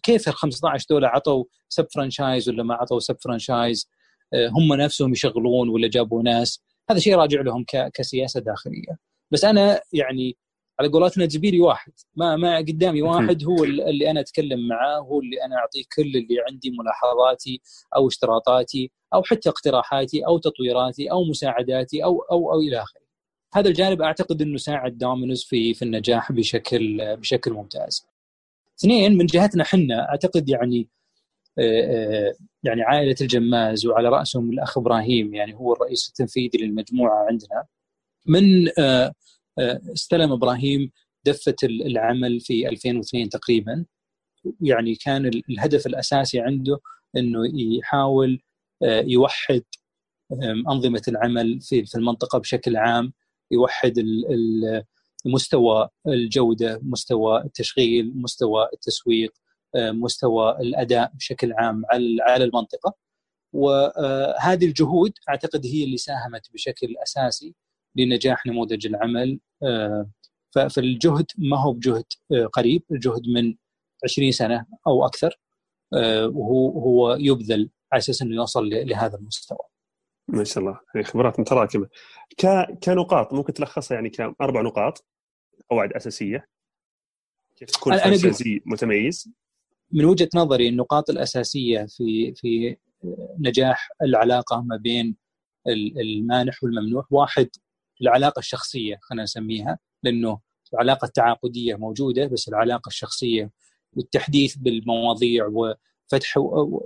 كيف ال 15 دول عطوا sub franchise ولا ما عطوا sub franchise آه، هم نفسهم يشغلون ولا جابوا ناس هذا شيء راجع لهم كسياسة داخلية بس أنا يعني على قولتنا جبيري واحد ما ما قدامي واحد هو اللي أنا أتكلم معاه هو اللي أنا أعطيه كل اللي عندي ملاحظاتي أو اشتراطاتي أو حتى اقتراحاتي أو تطويراتي أو مساعداتي أو أو أو إلى آخره. هذا الجانب أعتقد إنه ساعد دومينوز في في النجاح بشكل بشكل ممتاز. اثنين من جهتنا إحنا أعتقد يعني آه، آه، يعني عائلة الجماز وعلى رأسهم الأخ إبراهيم يعني هو الرئيس التنفيذي للمجموعة عندنا. من آه، استلم إبراهيم دفة العمل في 2002 تقريبا. يعني كان الهدف الأساسي عنده إنه يحاول يوحد أنظمة العمل في المنطقة بشكل عام يوحد مستوى الجودة مستوى التشغيل مستوى التسويق مستوى الأداء بشكل عام على المنطقة وهذه الجهود أعتقد هي اللي ساهمت بشكل أساسي لنجاح نموذج العمل فالجهد ما هو بجهد قريب الجهد من 20 سنة أو أكثر وهو هو يبذل على أساس إنه يوصل لهذا المستوى. ما شاء الله. يعني خبرات متراكمة. كنقاط ممكن تلخصها يعني كاربع نقاط قواعد أساسية. كيف تكون فرنشايزي متميز؟ من وجهة نظري النقاط الأساسية في في نجاح العلاقة ما بين المانح والممنوح. واحد العلاقة الشخصية خلينا نسميها لأنه العلاقة التعاقدية موجودة بس العلاقة الشخصية والتحديث بالمواضيع وفتح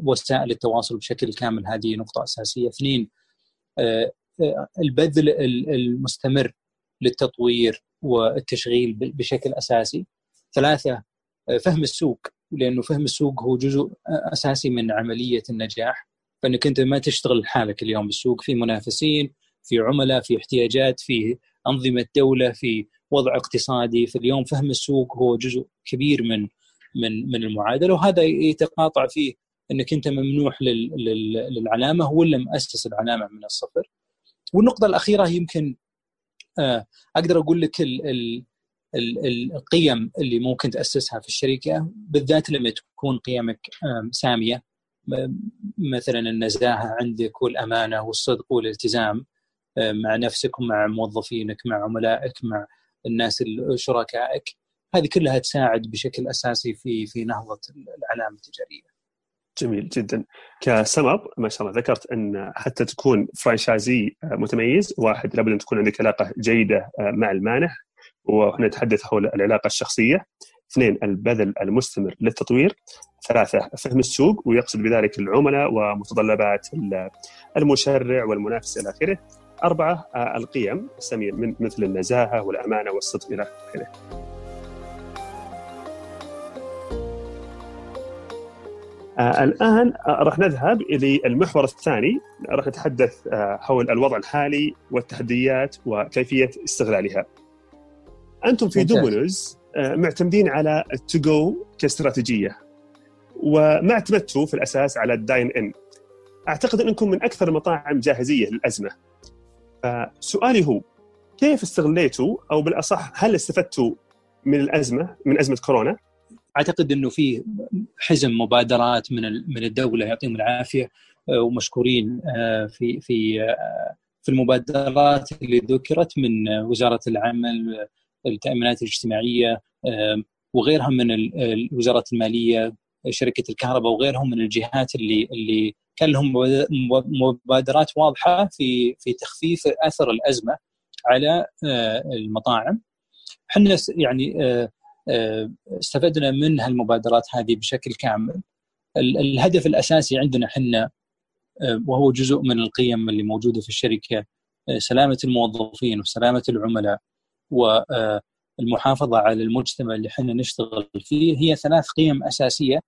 وسائل التواصل بشكل كامل هذه نقطة أساسية. اثنين البذل المستمر للتطوير والتشغيل بشكل أساسي. ثلاثة آه، فهم السوق لأنه فهم السوق هو جزء أساسي من عملية النجاح. فإنك أنت ما تشتغل لحالك اليوم بالسوق في منافسين في عملاء في احتياجات في أنظمة دولة في وضع اقتصادي. في اليوم فهم السوق هو جزء كبير من من من المعادلة وهذا يتقاطع فيه إنك أنت ممنوح للعلامة ولا مؤسس العلامه من الصفر. والنقطة الأخيرة يمكن آه، أقدر أقول لك القيم اللي ممكن تأسسها في الشركة بالذات لما تكون قيمك سامية. مثلا النزاهة عندك والأمانة والصدق والالتزام مع نفسك ومع موظفينك مع عملائك مع الناس شركائك. هذه كلها تساعد بشكل أساسي في في نهضة العلامة التجارية. جميل جدا. كسم ما شاء الله ذكرت أن حتى تكون فرانشايزي متميز واحد لابد أن تكون عندك علاقة جيدة مع المانح وهنا نتحدث حول العلاقة الشخصية. اثنين البذل المستمر للتطوير. ثلاثة فهم السوق ويقصد بذلك العملاء ومتطلبات المشرع والمنافس إلى آخره. أربعة القيم السامية مثل النزاهة والأمانة والصدق إلى آخره. آه الآن آه راح نذهب إلى المحور الثاني. راح نتحدث آه حول الوضع الحالي والتحديات وكيفية استغلالها. أنتم في Domino's آه، معتمدين على ال to go كاستراتيجية. وما اعتمدتوا في الأساس على ال dine in. أعتقد أنكم من أكثر المطاعم جاهزية للأزمة. فسؤالي هو كيف استغليتوا؟ أو بالأصح هل استفدتوا من الأزمة من أزمة كورونا؟ أعتقد إنه في حزم مبادرات من من الدولة يعطيهم العافية آه، ومشكورين آه، في في في المبادرات اللي ذكرت من وزارة العمل التأمينات الاجتماعية وغيرها من وزارة المالية شركة الكهرباء وغيرهم من الجهات اللي اللي كان لهم مبادرات واضحة في في تخفيف أثر الأزمة على آه، المطاعم. إحنا يعني آه، آه، استفدنا من هالمبادرات هذه بشكل كامل. الهدف الأساسي عندنا إحنا وهو جزء من القيم اللي موجودة في الشركة سلامة الموظفين وسلامة العملاء والمحافظه على المجتمع اللي إحنا نشتغل فيه هي ثلاث قيم أساسية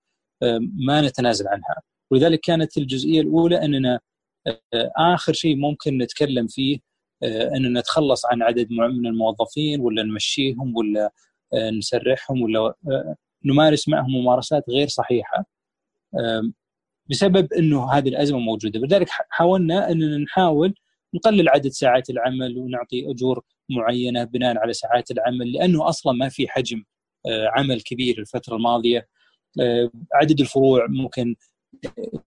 آه، ما نتنازل عنها ولذلك كانت الجزئية الأولى أننا آه، آخر شيء ممكن نتكلم فيه آه، أننا نتخلص عن عدد من الموظفين ولا نمشيهم ولا نسرحهم ولا نمارس معهم ممارسات غير صحيحة بسبب إنه هذه الأزمة موجودة. لذلك حاولنا إننا نحاول نقلل عدد ساعات العمل ونعطي أجور معينة بناء على ساعات العمل لأنه أصلا ما في حجم آه، عمل كبير الفترة الماضية. آه، عدد الفروع ممكن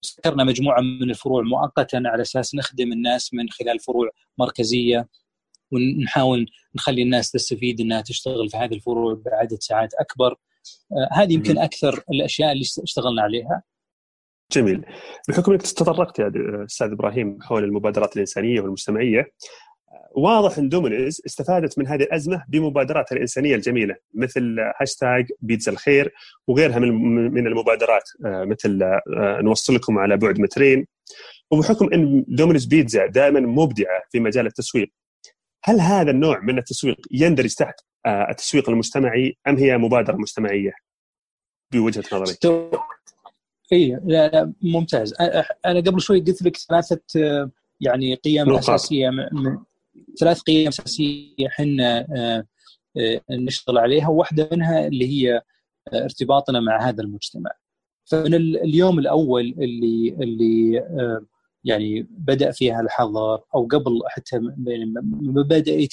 سكرنا مجموعة من الفروع مؤقتا على أساس نخدم الناس من خلال فروع مركزية. ونحاول نخلي الناس تستفيد إنها تشتغل في هذه الفروع بعدد ساعات أكبر. آه، هذه يمكن أكثر الأشياء اللي اشتغلنا عليها. جميل. بحكم إنك تطرقت يا أستاذ إبراهيم حول المبادرات الإنسانية والمجتمعيه واضح إن دومينيز استفادت من هذه الأزمة بمبادراتها الإنسانية الجميلة مثل هاشتاج بيتزا الخير وغيرها من المبادرات. آه، مثل آه، نوصل لكم على بعد مترين. وبحكم إن Domino's Pizza دائما مبدعة في مجال التسويق هل هذا النوع من التسويق يندرج تحت آه، التسويق المجتمعي أم هي مبادرة مجتمعيه بوجهة نظرك؟ اي لا لا ممتاز أنا قبل شوي قلت لك ثلاثة يعني قيم نقاط. أساسية من ثلاث قيم أساسية إحنا آه، آه، نشتغل عليها وواحده منها اللي هي آه، ارتباطنا مع هذا المجتمع. فمن اليوم الأول اللي اللي يعني بدأ فيها الحظر أو قبل حتى بدأ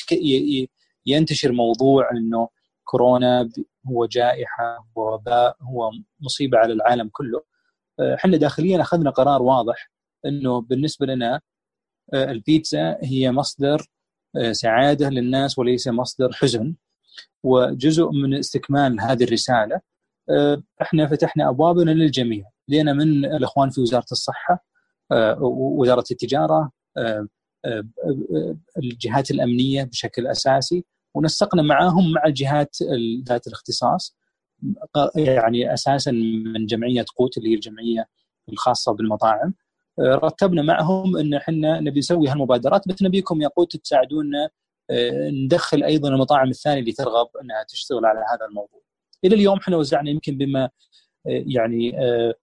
ينتشر موضوع إنه كورونا هو جائحة هو وباء هو مصيبة على العالم كله. إحنا داخليا أخذنا قرار واضح إنه بالنسبة لنا البيتزا هي مصدر آه، سعادة للناس وليس مصدر حزن. وجزء من استكمال هذه الرسالة آه، إحنا فتحنا أبوابنا للجميع. لنا من الإخوان في وزارة الصحة آه، وزارة التجارة الجهات الأمنية بشكل أساسي ونسقنا معاهم مع الجهات ذات الاختصاص يعني أساسا من جمعية قوت اللي هي الجمعية الخاصة بالمطاعم رتبنا معهم إن إحنا نبي نسوي هالمبادرات بس نبيكم يا قوت تساعدونا آه، ندخل أيضا المطاعم الثانية اللي ترغب إنها تشتغل على هذا الموضوع. إلى اليوم إحنا وزعنا يمكن بما آه، يعني آه،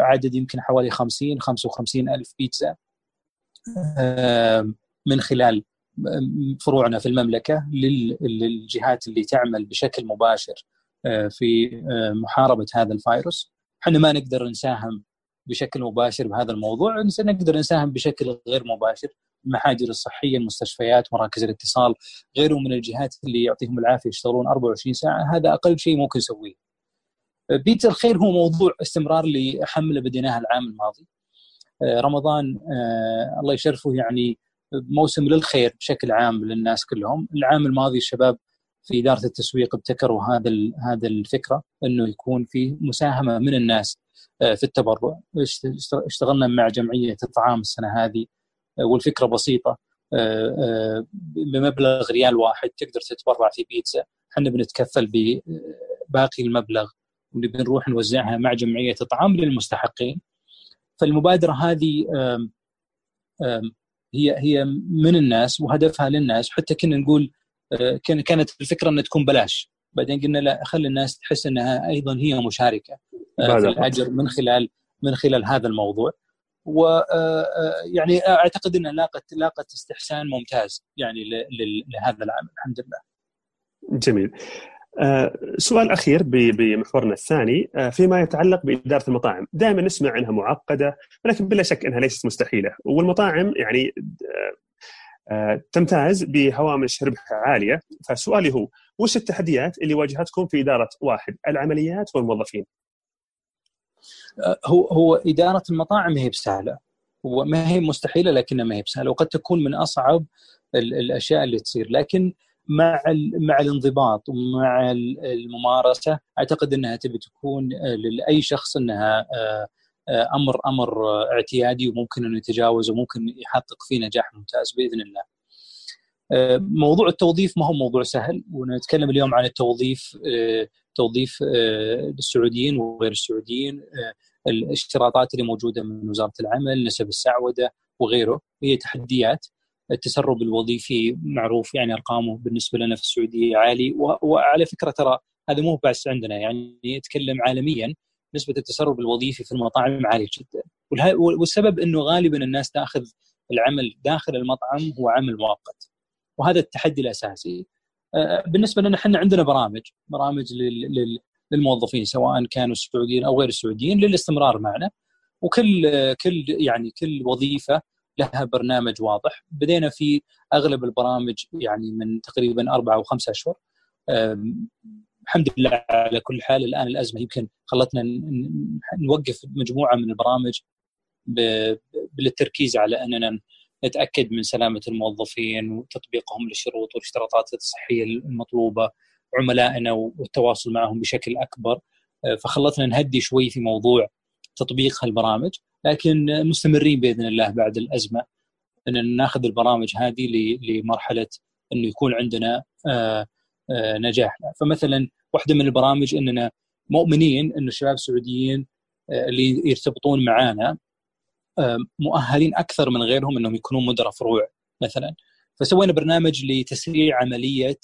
عدد يمكن حوالي 50 55 ألف بيتزا من خلال فروعنا في المملكة للجهات اللي تعمل بشكل مباشر في محاربة هذا الفيروس. إحنا ما نقدر نساهم بشكل مباشر بهذا الموضوع نقدر نساهم بشكل غير مباشر المحاجر الصحية المستشفيات مراكز الاتصال غيره من الجهات اللي يعطيهم العافية يشتغلون 24 ساعة هذا أقل شيء ممكن نسويه بيت الخير هو موضوع استمرار لحمله بديناها العام الماضي. آه، رمضان آه، الله يشرفه يعني موسم للخير بشكل عام للناس كلهم. العام الماضي الشباب في إدارة التسويق ابتكروا هذا هذا الفكرة إنه يكون في مساهمة من الناس آه، في التبرع. اشتغلنا مع جمعية الطعام السنة هذه والفكرة بسيطة بمبلغ ريال واحد تقدر تتبرع في بيتزا. إحنا بنتكفل بباقي المبلغ ونبي نروح نوزعها مع جمعية الطعام للمستحقين. فالمبادرة هذه هي هي من الناس وهدفها للناس. حتى كنا نقول كانت الفكرة إنها تكون بلاش. بعدين قلنا لا خلي الناس تحس إنها أيضا هي مشاركة في الأجر من خلال من خلال هذا الموضوع. و آه، آه، يعني أعتقد إنها لاقت لاقت استحسان ممتاز يعني لهذا العمل الحمد لله. جميل. آه، سؤال أخير بمحورنا الثاني فيما يتعلق بإدارة المطاعم، دائما نسمع انها معقدة ولكن بلا شك أنها ليست مستحيلة، والمطاعم يعني تمتاز بهوامش ربح عالية، فسؤالي هو وش التحديات اللي واجهتكم في إدارة واحد العمليات والموظفين؟ هو هو إدارة المطاعم هي بسهلة. وما هي مستحيلة لكنها ما هي بسهلة وقد تكون من أصعب الأشياء اللي تصير. لكن مع مع الانضباط ومع الممارسة أعتقد أنها تبي تكون لأي شخص أنها آه، آه، أمر أمر اعتيادي وممكن أنه يتجاوز وممكن يحقق فيه نجاح ممتاز بإذن الله. آه، موضوع التوظيف ما هو موضوع سهل ونتكلم اليوم عن التوظيف توظيف السعوديين وغير السعوديين الاشتراطات اللي موجودة من وزارة العمل نسب السعودة وغيره هي تحديات التسرب الوظيفي معروف يعني أرقامه بالنسبة لنا في السعودية عالي وعلى فكرة ترى هذا مو بس عندنا يعني يتكلم عالميا نسبة التسرب الوظيفي في المطاعم عالية جدا. والسبب إنه غالبا الناس تأخذ العمل داخل المطعم هو عمل مؤقت وهذا التحدي الأساسي. بالنسبة لنا إحنا عندنا برامج برامج لل للموظفين سواء كانوا سعوديين أو غير سعوديين للاستمرار معنا وكل كل يعني كل وظيفة لها برنامج واضح. بدينا في أغلب البرامج يعني من تقريبا أربعة أو خمسة أشهر. الحمد لله على كل حال الآن الأزمة يمكن خلتنا نوقف مجموعة من البرامج بالتركيز على أننا نتأكد من سلامة الموظفين وتطبيقهم للشروط والاشتراطات الصحية المطلوبة عملائنا والتواصل معهم بشكل أكبر. فخلتنا نهدي شوي في موضوع تطبيق هالبرامج لكن مستمرين بإذن الله بعد الأزمة إن ناخذ البرامج هذه لمرحلة إنه يكون عندنا آه، آه، نجاح. فمثلا واحدة من البرامج إننا مؤمنين انه الشباب السعوديين آه، اللي يرتبطون معنا مؤهلين أكثر من غيرهم إنهم يكونون مدراء فروع مثلا. فسوينا برنامج لتسريع عملية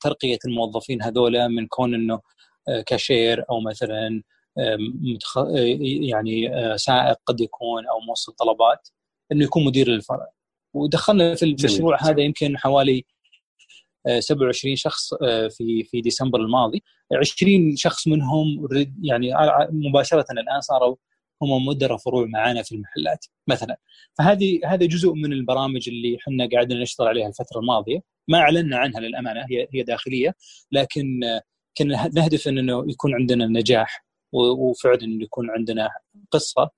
ترقية الموظفين هذولا من كون إنه كاشير أو مثلا يعني سائق قد يكون أو موصل طلبات إنه يكون مدير للفرع. ودخلنا في المشروع هذا يمكن حوالي 27 شخص في في ديسمبر الماضي. 20 شخص منهم يعني مباشرة الآن صاروا هم مدراء فروع معانا في المحلات مثلا. فهذه هذا جزء من البرامج اللي إحنا قاعدين نشتغل عليها الفترة الماضية. ما أعلنا عنها للأمانة هي هي داخلية. لكن كنا نهدف إنه يكون عندنا نجاح وفعلا يكون عندنا قصة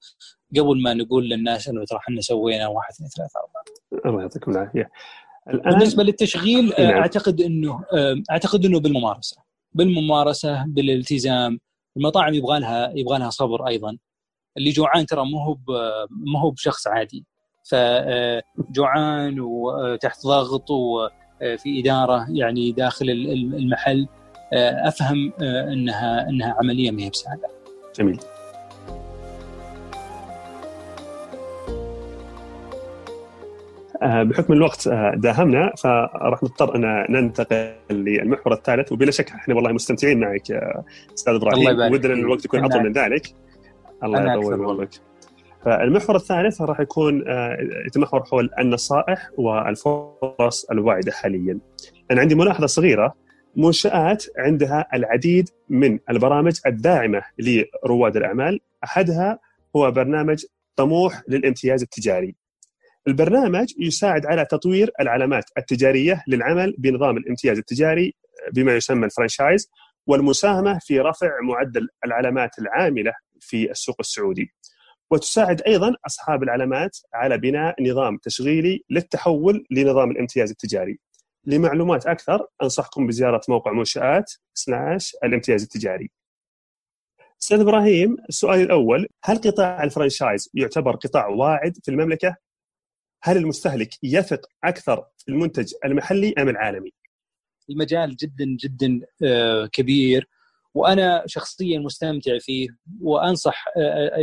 قبل ما نقول للناس إنه ترى إحنا سوينا واحد اثنين ثلاثة أربعة. الله يعطيكم العافية. الآن بالنسبة للتشغيل نعم. أعتقد إنه أعتقد إنه بالممارسة بالممارسة بالالتزام المطاعم يبغى لها يبغى لها صبر أيضا اللي جوعان ترى مو هو مو هو بشخص عادي فجوعان وتحت ضغط وفي إدارة يعني داخل المحل أفهم إنها إنها عملية ما هي بسهله. جميل. بحكم الوقت داهمنا فراح نضطر أن ننتقل للمحور الثالث وبلا شك إحنا والله مستمتعين معك أستاذ إبراهيم ودنا الوقت يكون أطول من ذلك. الله يطول عمرك فالمحور الثالث راح يكون يتمحور حول النصائح والفرص الواعدة حاليا. أنا عندي ملاحظة صغيرة منشآت عندها العديد من البرامج الداعمة لرواد الأعمال، أحدها هو برنامج طموح للامتياز التجاري. البرنامج يساعد على تطوير العلامات التجارية للعمل بنظام الامتياز التجاري بما يسمى الفرنشايز والمساهمة في رفع معدل العلامات العاملة في السوق السعودي. وتساعد أيضا أصحاب العلامات على بناء نظام تشغيلي للتحول لنظام الامتياز التجاري. لمعلومات أكثر أنصحكم بزيارة موقع منشآت سلاش الامتياز التجاري. أستاذ إبراهيم السؤال الأول هل قطاع الفرنشايز يعتبر قطاع واعد في المملكة؟ هل المستهلك يثق أكثر في المنتج المحلي أم العالمي؟ المجال جدا جدا كبير وأنا شخصيا مستمتع فيه وأنصح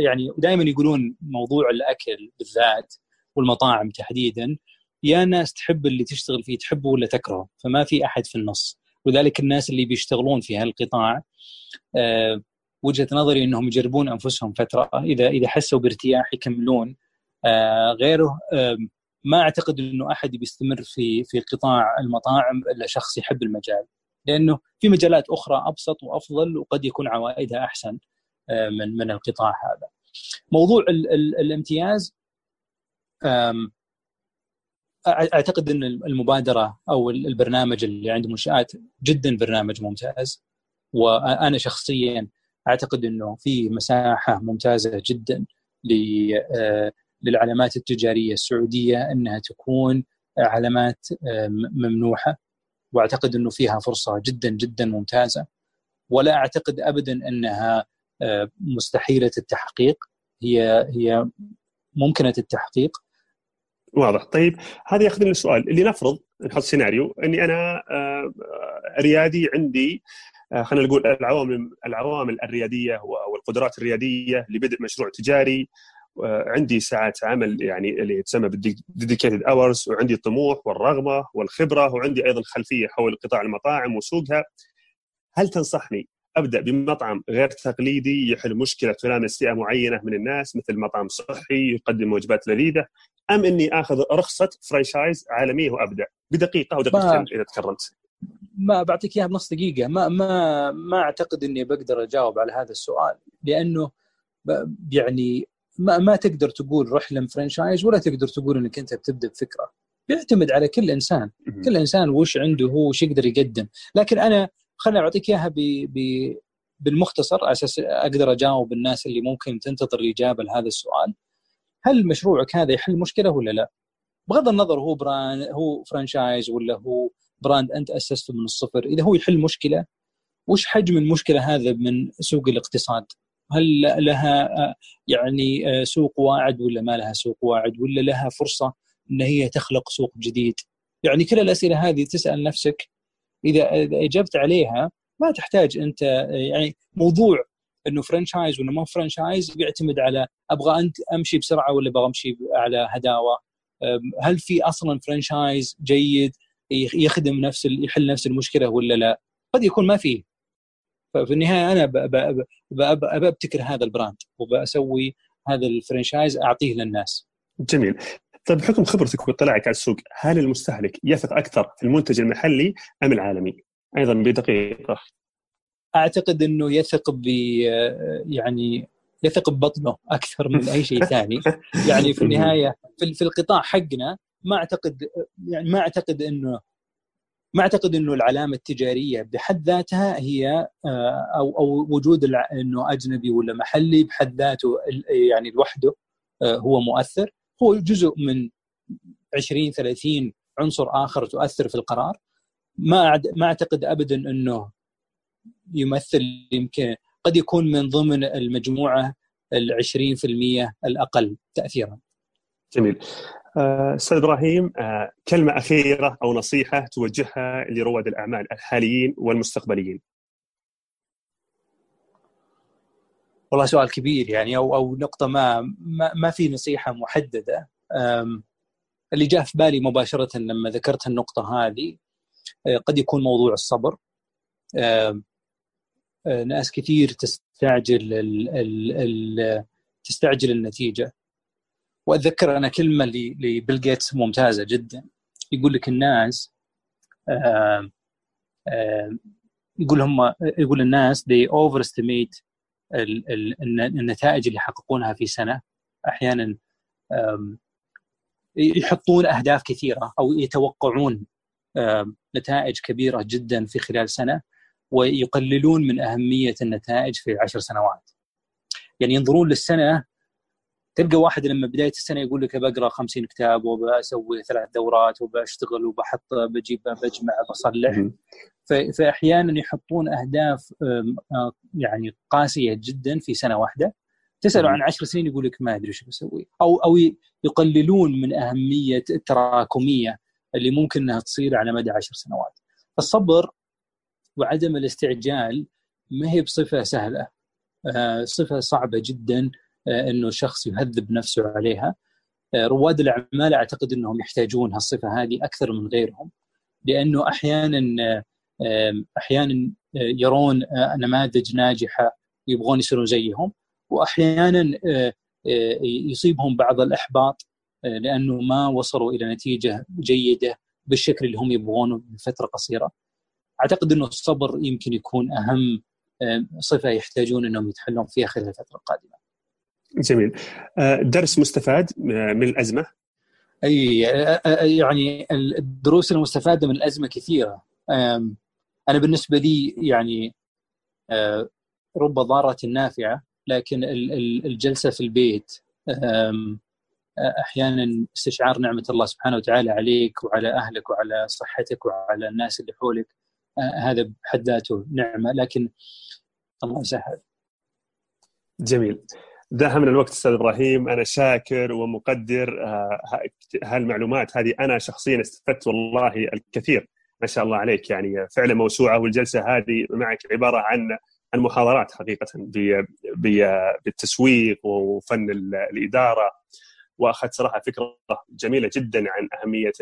يعني دائما يقولون موضوع الأكل بالذات والمطاعم تحديدا يا ناس تحب اللي تشتغل فيه تحبه ولا تكرهه؟ فما في أحد في النص. ولذلك الناس اللي بيشتغلون في هالقطاع أه وجهة نظري إنهم يجربون أنفسهم فترة. إذا إذا حسوا بارتياح يكملون. أه غيره ما أعتقد إنه أحد بيستمر في في قطاع المطاعم إلا شخص يحب المجال. لأنه في مجالات أخرى أبسط وأفضل وقد يكون عوائدها أحسن من من القطاع هذا. موضوع ال ال الامتياز أعتقد إن المبادرة أو البرنامج اللي عند منشآت جدا برنامج ممتاز. وأنا شخصيا أعتقد إنه في مساحة ممتازة جدا للعلامات التجارية السعودية إنها تكون علامات ممنوحة. وأعتقد إنه فيها فرصة جدا جدا ممتازة. ولا أعتقد ابدا إنها مستحيلة التحقيق. هي هي ممكنة التحقيق. واضح. طيب هذا ياخذني السؤال اللي نفرض نحط سيناريو إني أنا ريادي عندي خلينا نقول العوامل العوامل الريادية والقدرات الريادية لبدء مشروع تجاري عندي ساعات عمل يعني اللي تسمى بال dedicated hours وعندي الطموح والرغبة والخبرة وعندي أيضا خلفية حول قطاع المطاعم وسوقها. هل تنصحني أبدأ بمطعم غير تقليدي يحل مشكلة تلامس فئه معينة من الناس مثل مطعم صحي يقدم وجبات لذيذة؟ أم إني آخذ رخصة franchise عالمية وابدا بدقيقة أو دقيقتين إذا تكرمت ما بعطيك إياها بنص دقيقة. ما ما ما أعتقد إني بقدر أجاوب على هذا السؤال لأنه يعني ما ما تقدر تقول روح للفرنشايز ولا تقدر تقول إنك أنت بتبدأ بفكرة. بيعتمد على كل إنسان. كل إنسان وش عنده هو وش يقدر يقدم. لكن أنا خليني أعطيك إياها بالمختصر على أساس أقدر أجاوب الناس اللي ممكن تنتظر الإجابة لهذا السؤال. هل مشروعك هذا يحل مشكلة ولا لا؟ بغض النظر هو brand هو franchise ولا هو brand أنت أسسته من الصفر إذا هو يحل مشكلة وش حجم المشكلة هذا من سوق الاقتصاد؟ هل لها يعني سوق واعد ولا ما لها سوق واعد ولا لها فرصة إن هي تخلق سوق جديد؟ يعني كل الأسئلة هذه تسأل نفسك إذا أجبت عليها ما تحتاج أنت يعني موضوع إنه franchise ولا ما franchise بيعتمد على أبغى أنت أمشي بسرعة ولا أبغى أمشي على هداوة. هل في أصلا franchise جيد يخدم نفس يحل نفس المشكلة ولا لا؟ قد يكون ما فيه ففي النهاية أنا بابتكر هذا ال brand وبسوي هذا ال franchise أعطيه للناس. جميل. طيب بحكم خبرتك واطلاعك على السوق هل المستهلك يثق أكثر في المنتج المحلي أم العالمي؟ أيضا بدقيقة. أعتقد إنه يثق ب يعني يثق ببطنه أكثر من أي شيء ثاني. يعني في النهاية في القطاع حقنا ما أعتقد يعني ما أعتقد إنه ما أعتقد إنه العلامة التجارية بحد ذاتها هي آه، أو أو وجود إنه أجنبي ولا محلي بحد ذاته يعني لوحده آه، هو مؤثر. هو جزء من 20 30 عنصر آخر تؤثر في القرار. ما ما أعتقد ابدا إنه يمثل يمكن قد يكون من ضمن المجموعة ال 20% الأقل تاثيرا. جميل. آه، أستاذ إبراهيم آه، كلمة أخيرة أو نصيحة توجهها لرواد الأعمال الحاليين والمستقبليين. والله سؤال كبير يعني أو أو نقطة ما ما, ما في نصيحة محددة اللي جاء في بالي مباشرة لما ذكرت النقطة هذه آه، قد يكون موضوع الصبر ناس كثير تستعجل ال ال ال تستعجل النتيجة. وأتذكر أنا كلمة لبيل جيتس ممتازة جدا. يقول لك الناس آه آه يقول هم يقول الناس they overestimate ال ال النتائج اللي يحققونها في سنة. أحيانا يحطون أهداف كثيرة أو يتوقعون نتائج كبيرة جدا في خلال سنة. ويقللون من أهمية النتائج في عشر سنوات. يعني ينظرون للسنة تلقى واحد لما بداية السنة يقول لك بقرأ 50 كتاب وبسوي ثلاث دورات وبشتغل وبحط بجيب بجمع بصلح. فاحيانا يحطون أهداف يعني قاسية جدا في سنة واحدة. تساله عن عشر سنين يقول لك ما أدري إيش بسوي. أو أو يقللون من أهمية التراكمية اللي ممكن إنها تصير على مدى عشر سنوات. الصبر وعدم الاستعجال ما هي بصفة سهلة آه، صفة صعبة جدا آه، إنه الشخص يهذب نفسه عليها آه، رواد الأعمال أعتقد إنهم يحتاجون هالصفة هذه أكثر من غيرهم لأنه أحيانا أحيانا يرون نماذج ناجحة يبغون يصيرون زيهم واحيانا يصيبهم بعض الإحباط لأنه ما وصلوا إلى نتيجة جيدة بالشكل اللي هم يبغونه بفتره قصيرة. أعتقد إنه الصبر يمكن يكون أهم صفة يحتاجون إنهم يتحلون فيها خلال الفترة القادمة. جميل. آه، درس مستفاد آه، من الأزمة؟ أي آه، يعني الدروس المستفادة من الأزمة كثيرة. أنا بالنسبة لي يعني رب ضارة نافعة لكن الجلسة في البيت أحيانا استشعار نعمة الله سبحانه وتعالى عليك وعلى أهلك وعلى صحتك وعلى الناس اللي حولك هذا بحد ذاته نعمة لكن الله يسهل. جميل. داها من الوقت أستاذ إبراهيم. أنا شاكر ومقدر آه، هالمعلومات. هذه أنا شخصيا استفدت والله الكثير. ما شاء الله عليك. يعني فعلا موسوعة والجلسة هذه معك عبارة عن عن محاضرات حقيقة بالتسويق وفن الإدارة. وأخذت صراحة فكرة جميلة جدا عن أهمية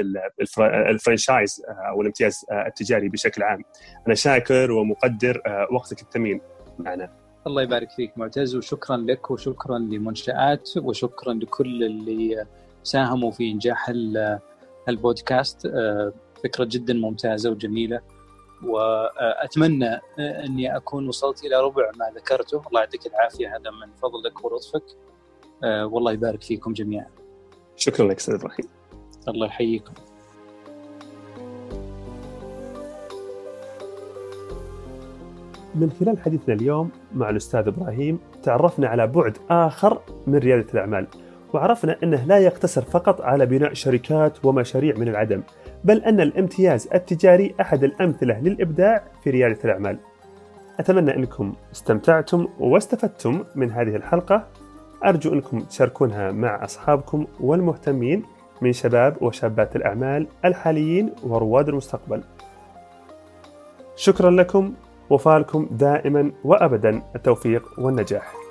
الفرنشايز آه، أو الامتياز آه، التجاري بشكل عام. أنا شاكر ومقدر وقتك الثمين معنا. الله يبارك فيك معتز وشكرا لك وشكرا لمنشآت وشكرا لكل اللي ساهموا في إنجاح البودكاست آه، فكرة جدا ممتازة وجميلة وأتمنى أني أكون وصلت إلى ربع ما ذكرته الله يعطيك العافية هذا من فضلك ولطفك والله يبارك فيكم جميعا. شكرا لك أستاذ إبراهيم. الله يحييكم. من خلال حديثنا اليوم مع الأستاذ إبراهيم تعرفنا على بعد آخر من ريادة الأعمال وعرفنا أنه لا يقتصر فقط على بناء شركات ومشاريع من العدم بل أن الامتياز التجاري أحد الأمثلة للإبداع في ريادة الأعمال. أتمنى أنكم استمتعتم واستفدتم من هذه الحلقة. أرجو أنكم تشاركونها مع أصحابكم والمهتمين من شباب وشابات الأعمال الحاليين ورواد المستقبل. شكرا لكم وفالكم دائما وابدا التوفيق والنجاح.